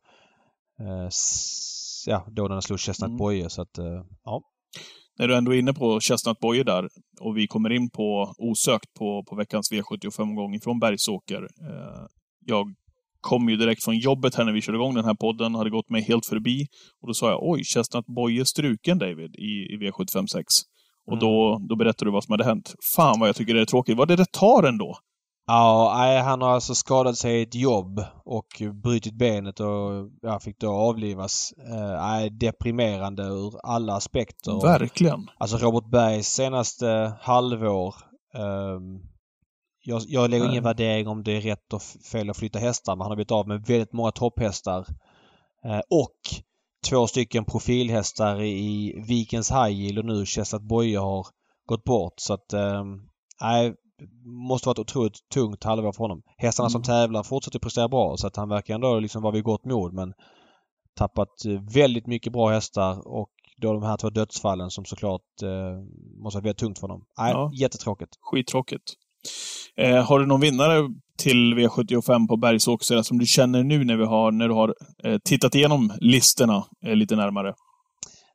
Eh, ja, då när han slog Chestnut Mm. Boye så att ja. När du ändå är inne på Chestnut Boye där och vi kommer in på osökt på, på veckans V75-gång ifrån Bergsåker. Jag kom ju direkt från jobbet här när vi körde igång den här podden, hade gått mig helt förbi. Och då sa jag, oj, Chestnut Boye struken David i, i V756. Och då, då berättade du vad som hade hänt. Fan vad jag tycker det är tråkigt. Vad det det tar ändå. Ja, nej, han har alltså skadat sig i ett jobb och brutit benet och ja, fick då avlivas. Eh, deprimerande ur alla aspekter. Verkligen. Alltså Robert Bergs senaste halvår. ehm, jag, jag lägger ingen värdering om det är rätt och fel att flytta hästar men han har blivit av med väldigt många topphästar. Eh, och två stycken profilhästar i Vikens High och nu Chestnut Boye har gått bort. Så att ehm, nej, måste vara ett otroligt tungt halvår för honom. Hästarna som Mm. tävlar fortsätter prestera bra så att han verkar ändå liksom vara vid gott mod men tappat eh, väldigt mycket bra hästar och då de här två dödsfallen som såklart eh, måste vara väldigt tungt för honom. Nej, Ja. jättetråkigt. Skittråkigt. Eh, har du någon vinnare till V75 på Bergsåker som du känner nu när, vi har, när du har eh, tittat igenom listorna eh, lite närmare?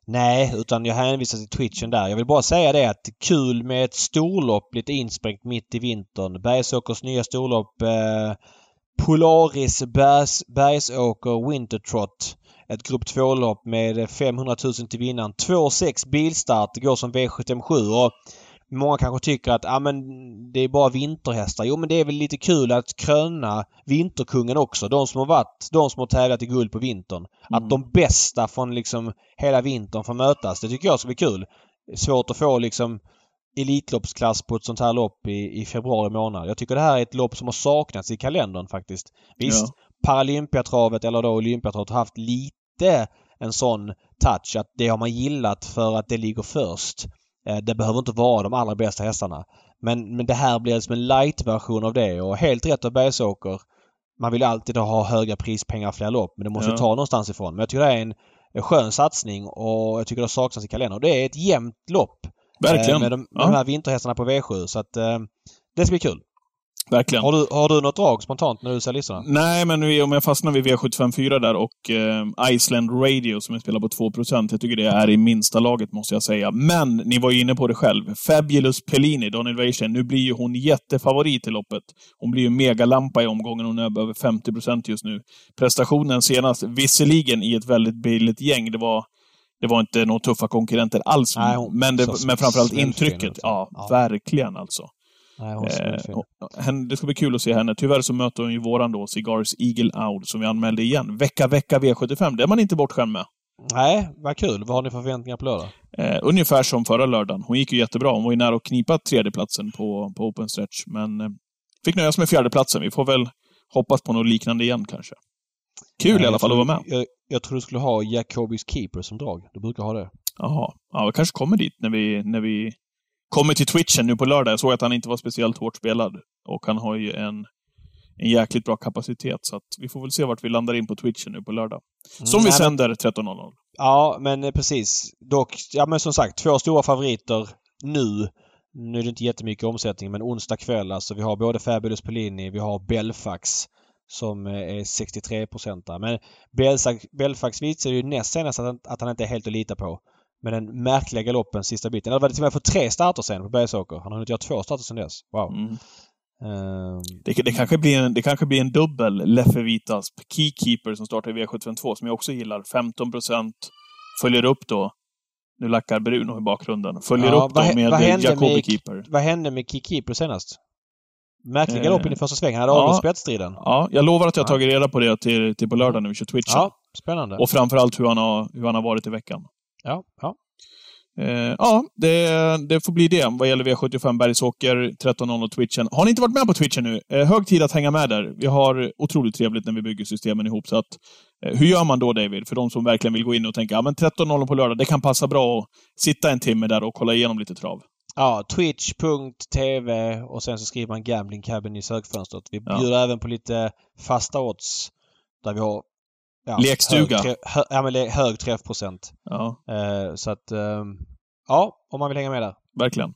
Nej, utan jag hänvisar till twitchen där. Jag vill bara säga det att kul med ett storlopp lite insprängt mitt i vintern. Bergsåkers nya storlopp eh, Polaris Bergs, Bergsåker Wintertrot. Ett grupp 2-lopp med 500 000 till vinnaren. 2,6 bilstart. Det går som V77. och Många kanske tycker att ah, men det är bara vinterhästar. Jo men det är väl lite kul att kröna vinterkungen också. De som har varit, de som har tävlat i guld på vintern. Mm. Att de bästa från liksom hela vintern får mötas. Det tycker jag ska bli kul. Svårt att få liksom Elitloppsklass på ett sånt här lopp i, i februari månad. Jag tycker det här är ett lopp som har saknats i kalendern faktiskt. Visst, Ja. Paralympiatravet eller då Olympiatravet har haft lite en sån touch att det har man gillat för att det ligger först. Eh, Det behöver inte vara de allra bästa hästarna. Men, men det här blir som en light-version av det och helt rätt av Bergsåker. Man vill alltid ha höga prispengar fler lopp men det måste Ja. ta någonstans ifrån. Men jag tycker det är en, en skön satsning och jag tycker det saknas i kalendern. Det är ett jämnt lopp. eh, Verkligen. Med de, med Ja. de här vinterhästarna på V7 så att eh, det ska bli kul. Verkligen. Har du, har du något drag spontant när du ser listorna? Nej, men vi, om jag fastnar vid V754 där och eh, Iceland Radio som jag spelar på 2 Jag tycker det är i minsta laget, måste jag säga. Men, ni var ju inne på det själv. Fabulous Pellini, Daniel Weichen, nu blir ju hon jättefavorit i loppet. Hon blir ju megalampa i omgången. Hon är över 50% just nu. Prestationen senast, visserligen i ett väldigt billigt gäng. Det var, det var inte några tuffa konkurrenter alls. Nej, hon- men, det, men framförallt intrycket. alltså. Ja, Ja. verkligen alltså. Nej, hon är Eh, henne- det ska bli kul att se henne. Tyvärr så möter hon ju våran då, Cigars Eagle Owl, som vi anmälde igen. Vecka, vecka V75. Det är man inte bortskämd med. Nej, vad kul. Vad har ni för förväntningar på lördag? Eh, ungefär som förra lördagen. Hon gick ju jättebra. Hon var ju nära att knipa tredjeplatsen på, på Open Stretch, men eh, fick nöja sig med fjärdeplatsen. Vi får väl hoppas på något liknande igen kanske. Kul Nej, i alla fall att tror- vara med. Jag, jag tror du skulle ha Jacobis Keeper som drag. Du brukar ha det. Jaha. Ja, vi kanske kommer dit när vi, när vi kommer till Twitchen nu på lördag. Jag såg att han inte var speciellt hårt spelad. Och han har ju en, en jäkligt bra kapacitet, så att vi får väl se vart vi landar in på Twitchen nu på lördag. Som Mm, vi sänder 13.00. Ja, men eh, precis. Dock, ja men som sagt, två stora favoriter nu. Nu är det inte jättemycket omsättning, men onsdag kväll alltså. Vi har både Fabulous Pellini, vi har Belfax som eh, är 63 procentare. Men Belfax, Belfax visar ju näst senast att, han- att han inte är helt att lita på. Med den märkliga galoppen sista biten. Eller var det till och med för tre starter sen på Bergsåker. Han har hunnit göra två starter sen dess. Wow. Mm. Ehm, Det, det, kanske blir en, det kanske blir en dubbel Leffe Vitas Keykeeper som startar i V752, som jag också gillar. 15 procent. Följer upp då. Nu lackar Bruno i bakgrunden. Följer Ja, upp då vad hä- med vad Jacobi med- Keeper. vad hände med Kikipro senast? Märklig Eh, galopp in i första svängen. Han hade ja. spetsstriden. Ja, jag lovar att jag Ja. tagit reda på det till, till på lördag när vi kör Twitchen. Ja, spännande. Och framförallt hur han, har, hur han har varit i veckan. Ja, ja. Eh, ja, det, det får bli det vad gäller V75 Bergsåker 13.00 Twitchen. Har ni inte varit med på Twitchen nu? Eh, hög tid att hänga med där. Vi har otroligt trevligt när vi bygger systemen ihop. Så att, eh, hur gör man då, David? För de som verkligen vill gå in och tänka ja, men 13.00 på lördag, det kan passa bra att sitta en timme där och kolla igenom lite trav. Ja, twitch.tv och sen så skriver man Gambling Cabin i sökfönstret. Vi Ja. bjuder även på lite fasta odds där vi har ja, Lekstuga. Hög, hö, ja, men le- hög träffprocent. Ja, Eh, så att ehm, ja, om man vill hänga med där. verkligen.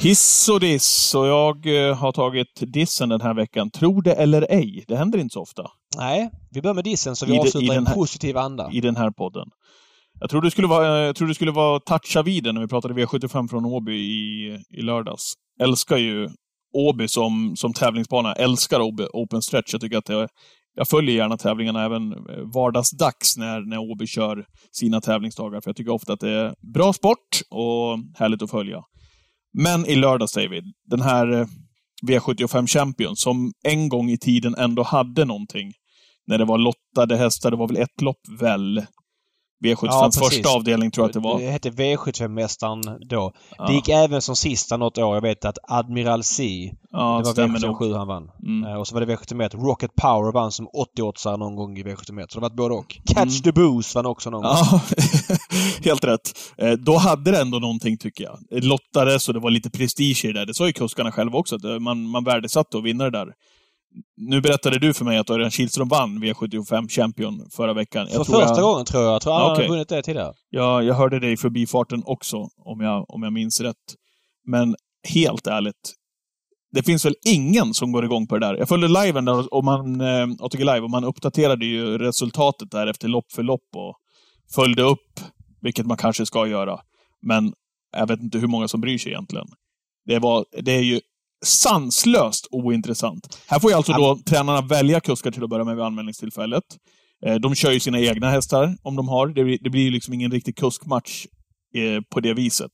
Hiss och diss. Och jag eh, har tagit dissen den här veckan. Tro det eller ej. Det händer inte så ofta. Nej, vi börjar med dissen så vi I det- avslutar i en här- positiv anda. i den här podden. Jag tror du skulle vara, jag tror du skulle vara toucha vid det när vi pratade V75 från Åby i, i lördags. Älskar ju Åby som, som tävlingsbana. Älskar Åby Open Stretch. Jag tycker att det, jag följer gärna tävlingarna även eh, vardagsdags när, när Åby kör sina tävlingsdagar. För jag tycker ofta att det är bra sport och härligt att följa. Men i lördags, David, den här eh, V75 Champion som en gång i tiden ändå hade någonting. När det var lottade hästar, det var väl ett lopp väl? V75 Ja, första avdelning tror jag att det var. Det hette V75-mästaren då. Ja, Det gick även som sista något år. Jag vet att Admiral C, ja, det var stämmer nog. V75 han vann. Mm. Eh, Och så var det V71. Rocket Power vann som 88 någon gång i V71. Så det har varit både och. Catch Mm. the Boost vann också någon gång. Ja, helt rätt. Eh, Då hade det ändå någonting, tycker jag. Lottades och det var lite prestige i det där. Det sa ju kuskarna själva också, att eh, man, man värdesatte att vinna det där. Nu berättade du för mig att Örjan Kihlström vann V75 Champion förra veckan. För Jag tror första jag, gången tror jag. Jag tror han har vunnit det tidigare. jag, jag hörde det i förbifarten också, om jag, om jag minns rätt. Men helt ärligt, det finns väl ingen som går igång på det där. Jag följde liven där och man, eh, ATG Live och man uppdaterade ju resultatet där efter lopp för lopp och följde upp, vilket man kanske ska göra. Men jag vet inte hur många som bryr sig egentligen. Det, var, det är ju sanslöst ointressant. Här får ju alltså då tränarna välja kuskar till att börja med vid anmälningstillfället. Eh, De kör ju sina egna hästar, om de har. Det blir, det blir ju liksom ingen riktig kuskmatch eh, på det viset.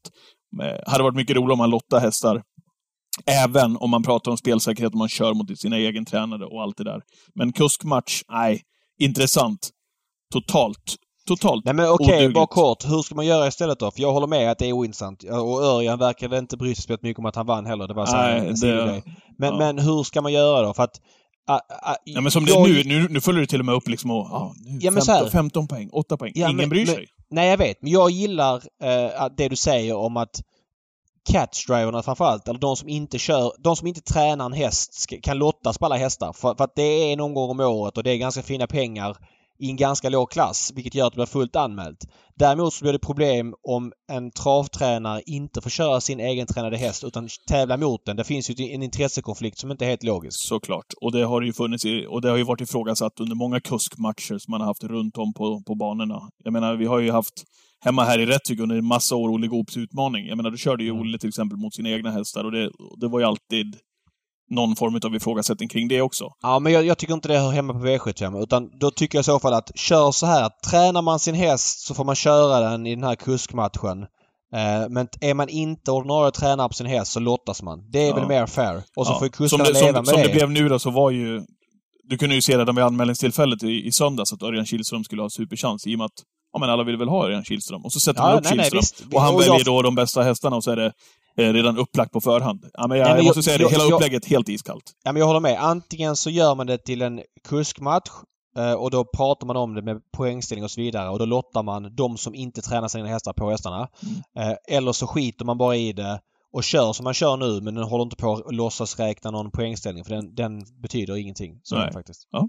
Eh, hade varit mycket roligt om man lottade hästar. Även om man pratar om spelsäkerhet och man kör mot sina egen tränare och allt det där. Men kuskmatch, nej. Intressant. Totalt, Totalt Nej men okej, odugligt. bara kort. Hur ska man göra istället då? För jag håller med att det är ointressant. Och Örjan verkade inte bry sig speciellt mycket om att han vann heller. Det var så Nej, en det-. Men, ja. men hur ska man göra då? För att... ah, ah, Ja, men som det jag- är nu, nu, nu följer du till och med upp liksom och, ja, nu, Ja, men 15, så här- 15 poäng, 8 poäng. Ja, Ingen men- bryr men- sig. Nej, jag vet. Men jag gillar att det du säger om att catchdriverna framförallt, eller de som inte kör, de som inte tränar en häst ska, kan lottas på alla hästar. För, för att det är en omgång om året och det är ganska fina pengar i en ganska låg klass vilket gör att det blir fullt anmält. Däremot så blir det problem om en travtränare inte får köra sin egentränade häst utan tävla mot den. Det finns ju en intressekonflikt som inte är helt logisk. Såklart. Och det har ju funnits i, och det har ju varit ifrågasatt under många kuskmatcher som man har haft runt om på, på banorna. Jag menar, vi har ju haft hemma här i Rättvik under en massa år Olle Goops utmaning. Jag menar, då körde ju Mm. Olle till exempel mot sina egna hästar och det, det var ju alltid någon form av ifrågasättning kring det också. Ja, men jag, jag tycker inte det hör hemma på V75 utan då tycker jag i så fall att kör så här. Tränar man sin häst så får man köra den i den här kuskmatchen. Eh, men är man inte ordinarie tränare på sin häst så lottas man. Det är Ja. väl mer fair. Och så Ja. får ju som kuskarna det, leva som, med som det. det blev nu då så var ju... Du kunde ju se redan vid anmälningstillfället i, i söndags att Örjan Kihlström skulle ha superchans i och med att ja, men alla vill väl ha Örjan Kihlström. Och så sätter Ja, man upp nej, nej, Kihlström. visst. och han Och väljer jag- då de bästa hästarna och så är det redan upplagt på förhand. Ja, men jag, Nej, men jag måste jag- säga det, hela jag- upplägget helt iskallt. Ja, men jag håller med. Antingen så gör man det till en kuskmatch eh, och då pratar man om det med poängställning och så vidare och då lottar man de som inte tränar sina hästar på hästarna. Mm. Eh, Eller så skiter man bara i det och kör som man kör nu men den håller inte på att låtsas räkna någon poängställning för den, den betyder ingenting. Så faktiskt. Ja.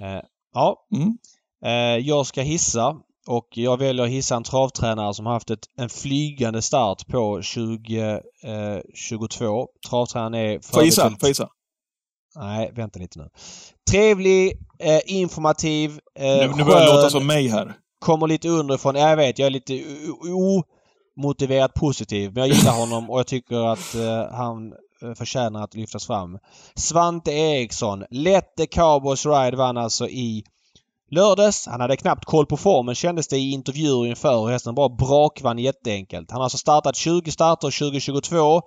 Eh, Ja. Mm. Eh, Jag ska hissa och jag väljer att hissa en travtränare som har haft ett, en flygande start på 2022. Travtränaren är... Får gissa? Får jag gissa? Nej, vänta lite nu. Trevlig, eh, informativ, eh, Nu, nu börjar det låta som mig här. kommer lite underifrån. Jag vet, jag är lite omotiverat positiv. Men jag gillar honom och jag tycker att eh, han eh, förtjänar att lyftas fram. Svante Eriksson. Let the Cowboys Ride vann alltså i lördags. Han hade knappt koll på formen kändes det i intervjuer inför och hästen bara brakvann jätteenkelt. Han har alltså startat 20 starter 2022.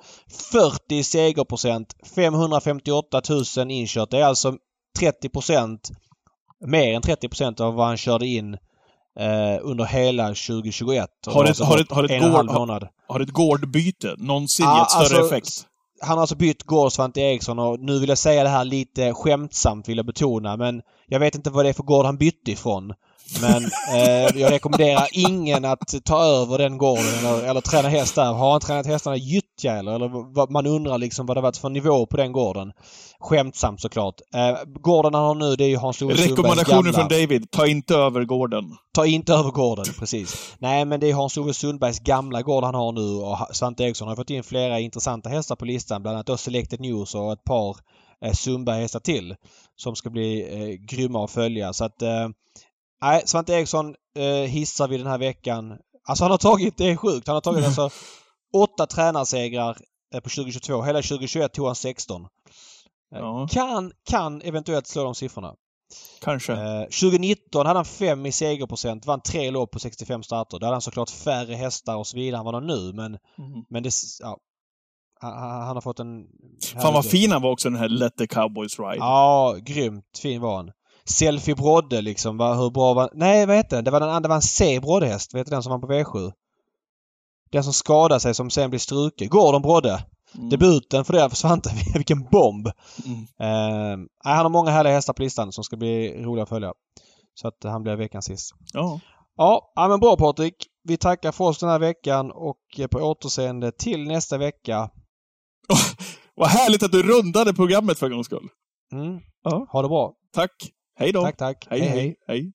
40 segerprocent. 558 000 inkört. Det är alltså 30% mer än 30% av vad han körde in eh, under hela 2021. Och Har det ett- var har så ett- har gård-. Har gårdbyte någonsin Ja, gett större alltså, effekt? Han har alltså bytt gård Svante Eriksson och nu vill jag säga det här lite skämtsamt vill jag betona men jag vet inte vad det är för gård han bytte ifrån. Men eh, jag rekommenderar ingen att ta över den gården eller, eller träna häst där. Har han tränat hästarna i gyttja eller? eller man undrar liksom vad det varit för nivå på den gården. Skämtsamt såklart. Eh, gården han har nu det är ju Hans-Ove Sundbergs Rekommendationer gamla. från David. Ta inte över gården. Ta inte över gården, precis. Nej, men det är Hans-Ove Sundbergs gamla gård han har nu och Svante Eriksson har fått in flera intressanta hästar på listan. Bland annat då Selected News och ett par eh, Sundberg-hästar till. Som ska bli eh, grymma att följa. Så att... Eh, nej, Svante Eriksson eh, hissar vi den här veckan. Alltså han har tagit, det är sjukt, han har tagit alltså åtta tränarsegrar eh, på 2022. Hela 2021 tog han 16. Eh, Ja. Kan, kan eventuellt slå de siffrorna. Kanske. Eh, 2019 hade han 5 i segerprocent, vann tre lopp på 65 starter. Då hade han såklart färre hästar och så vidare än vad han har nu men, Mm. men det... Ja, han, han har fått en... Fan vad fin han var också den här Let the Cowboys Ride. Ja, grymt fin var han. Selfie Brodde liksom, var, hur bra var... Nej, vad heter den? Det var den andra, det var en C Brodde-häst. Vet du den som var på V7? Den som skadade sig som sen blev struken. Gordon Brodde. Mm. Debuten för det för Svante. Vilken bomb! Mm. Nej, han har många härliga hästar på listan som ska bli roliga att följa. Så att han blir veckans sist. Ja. Ja, ja men bra Patrik. Vi tackar för oss den här veckan och eh, på återseende till nästa vecka. Vad härligt att du rundade programmet för en gångs skull. Mm. Ja. Ha det bra. Tack. Hej då. Tack, tack. hej. hej. hej.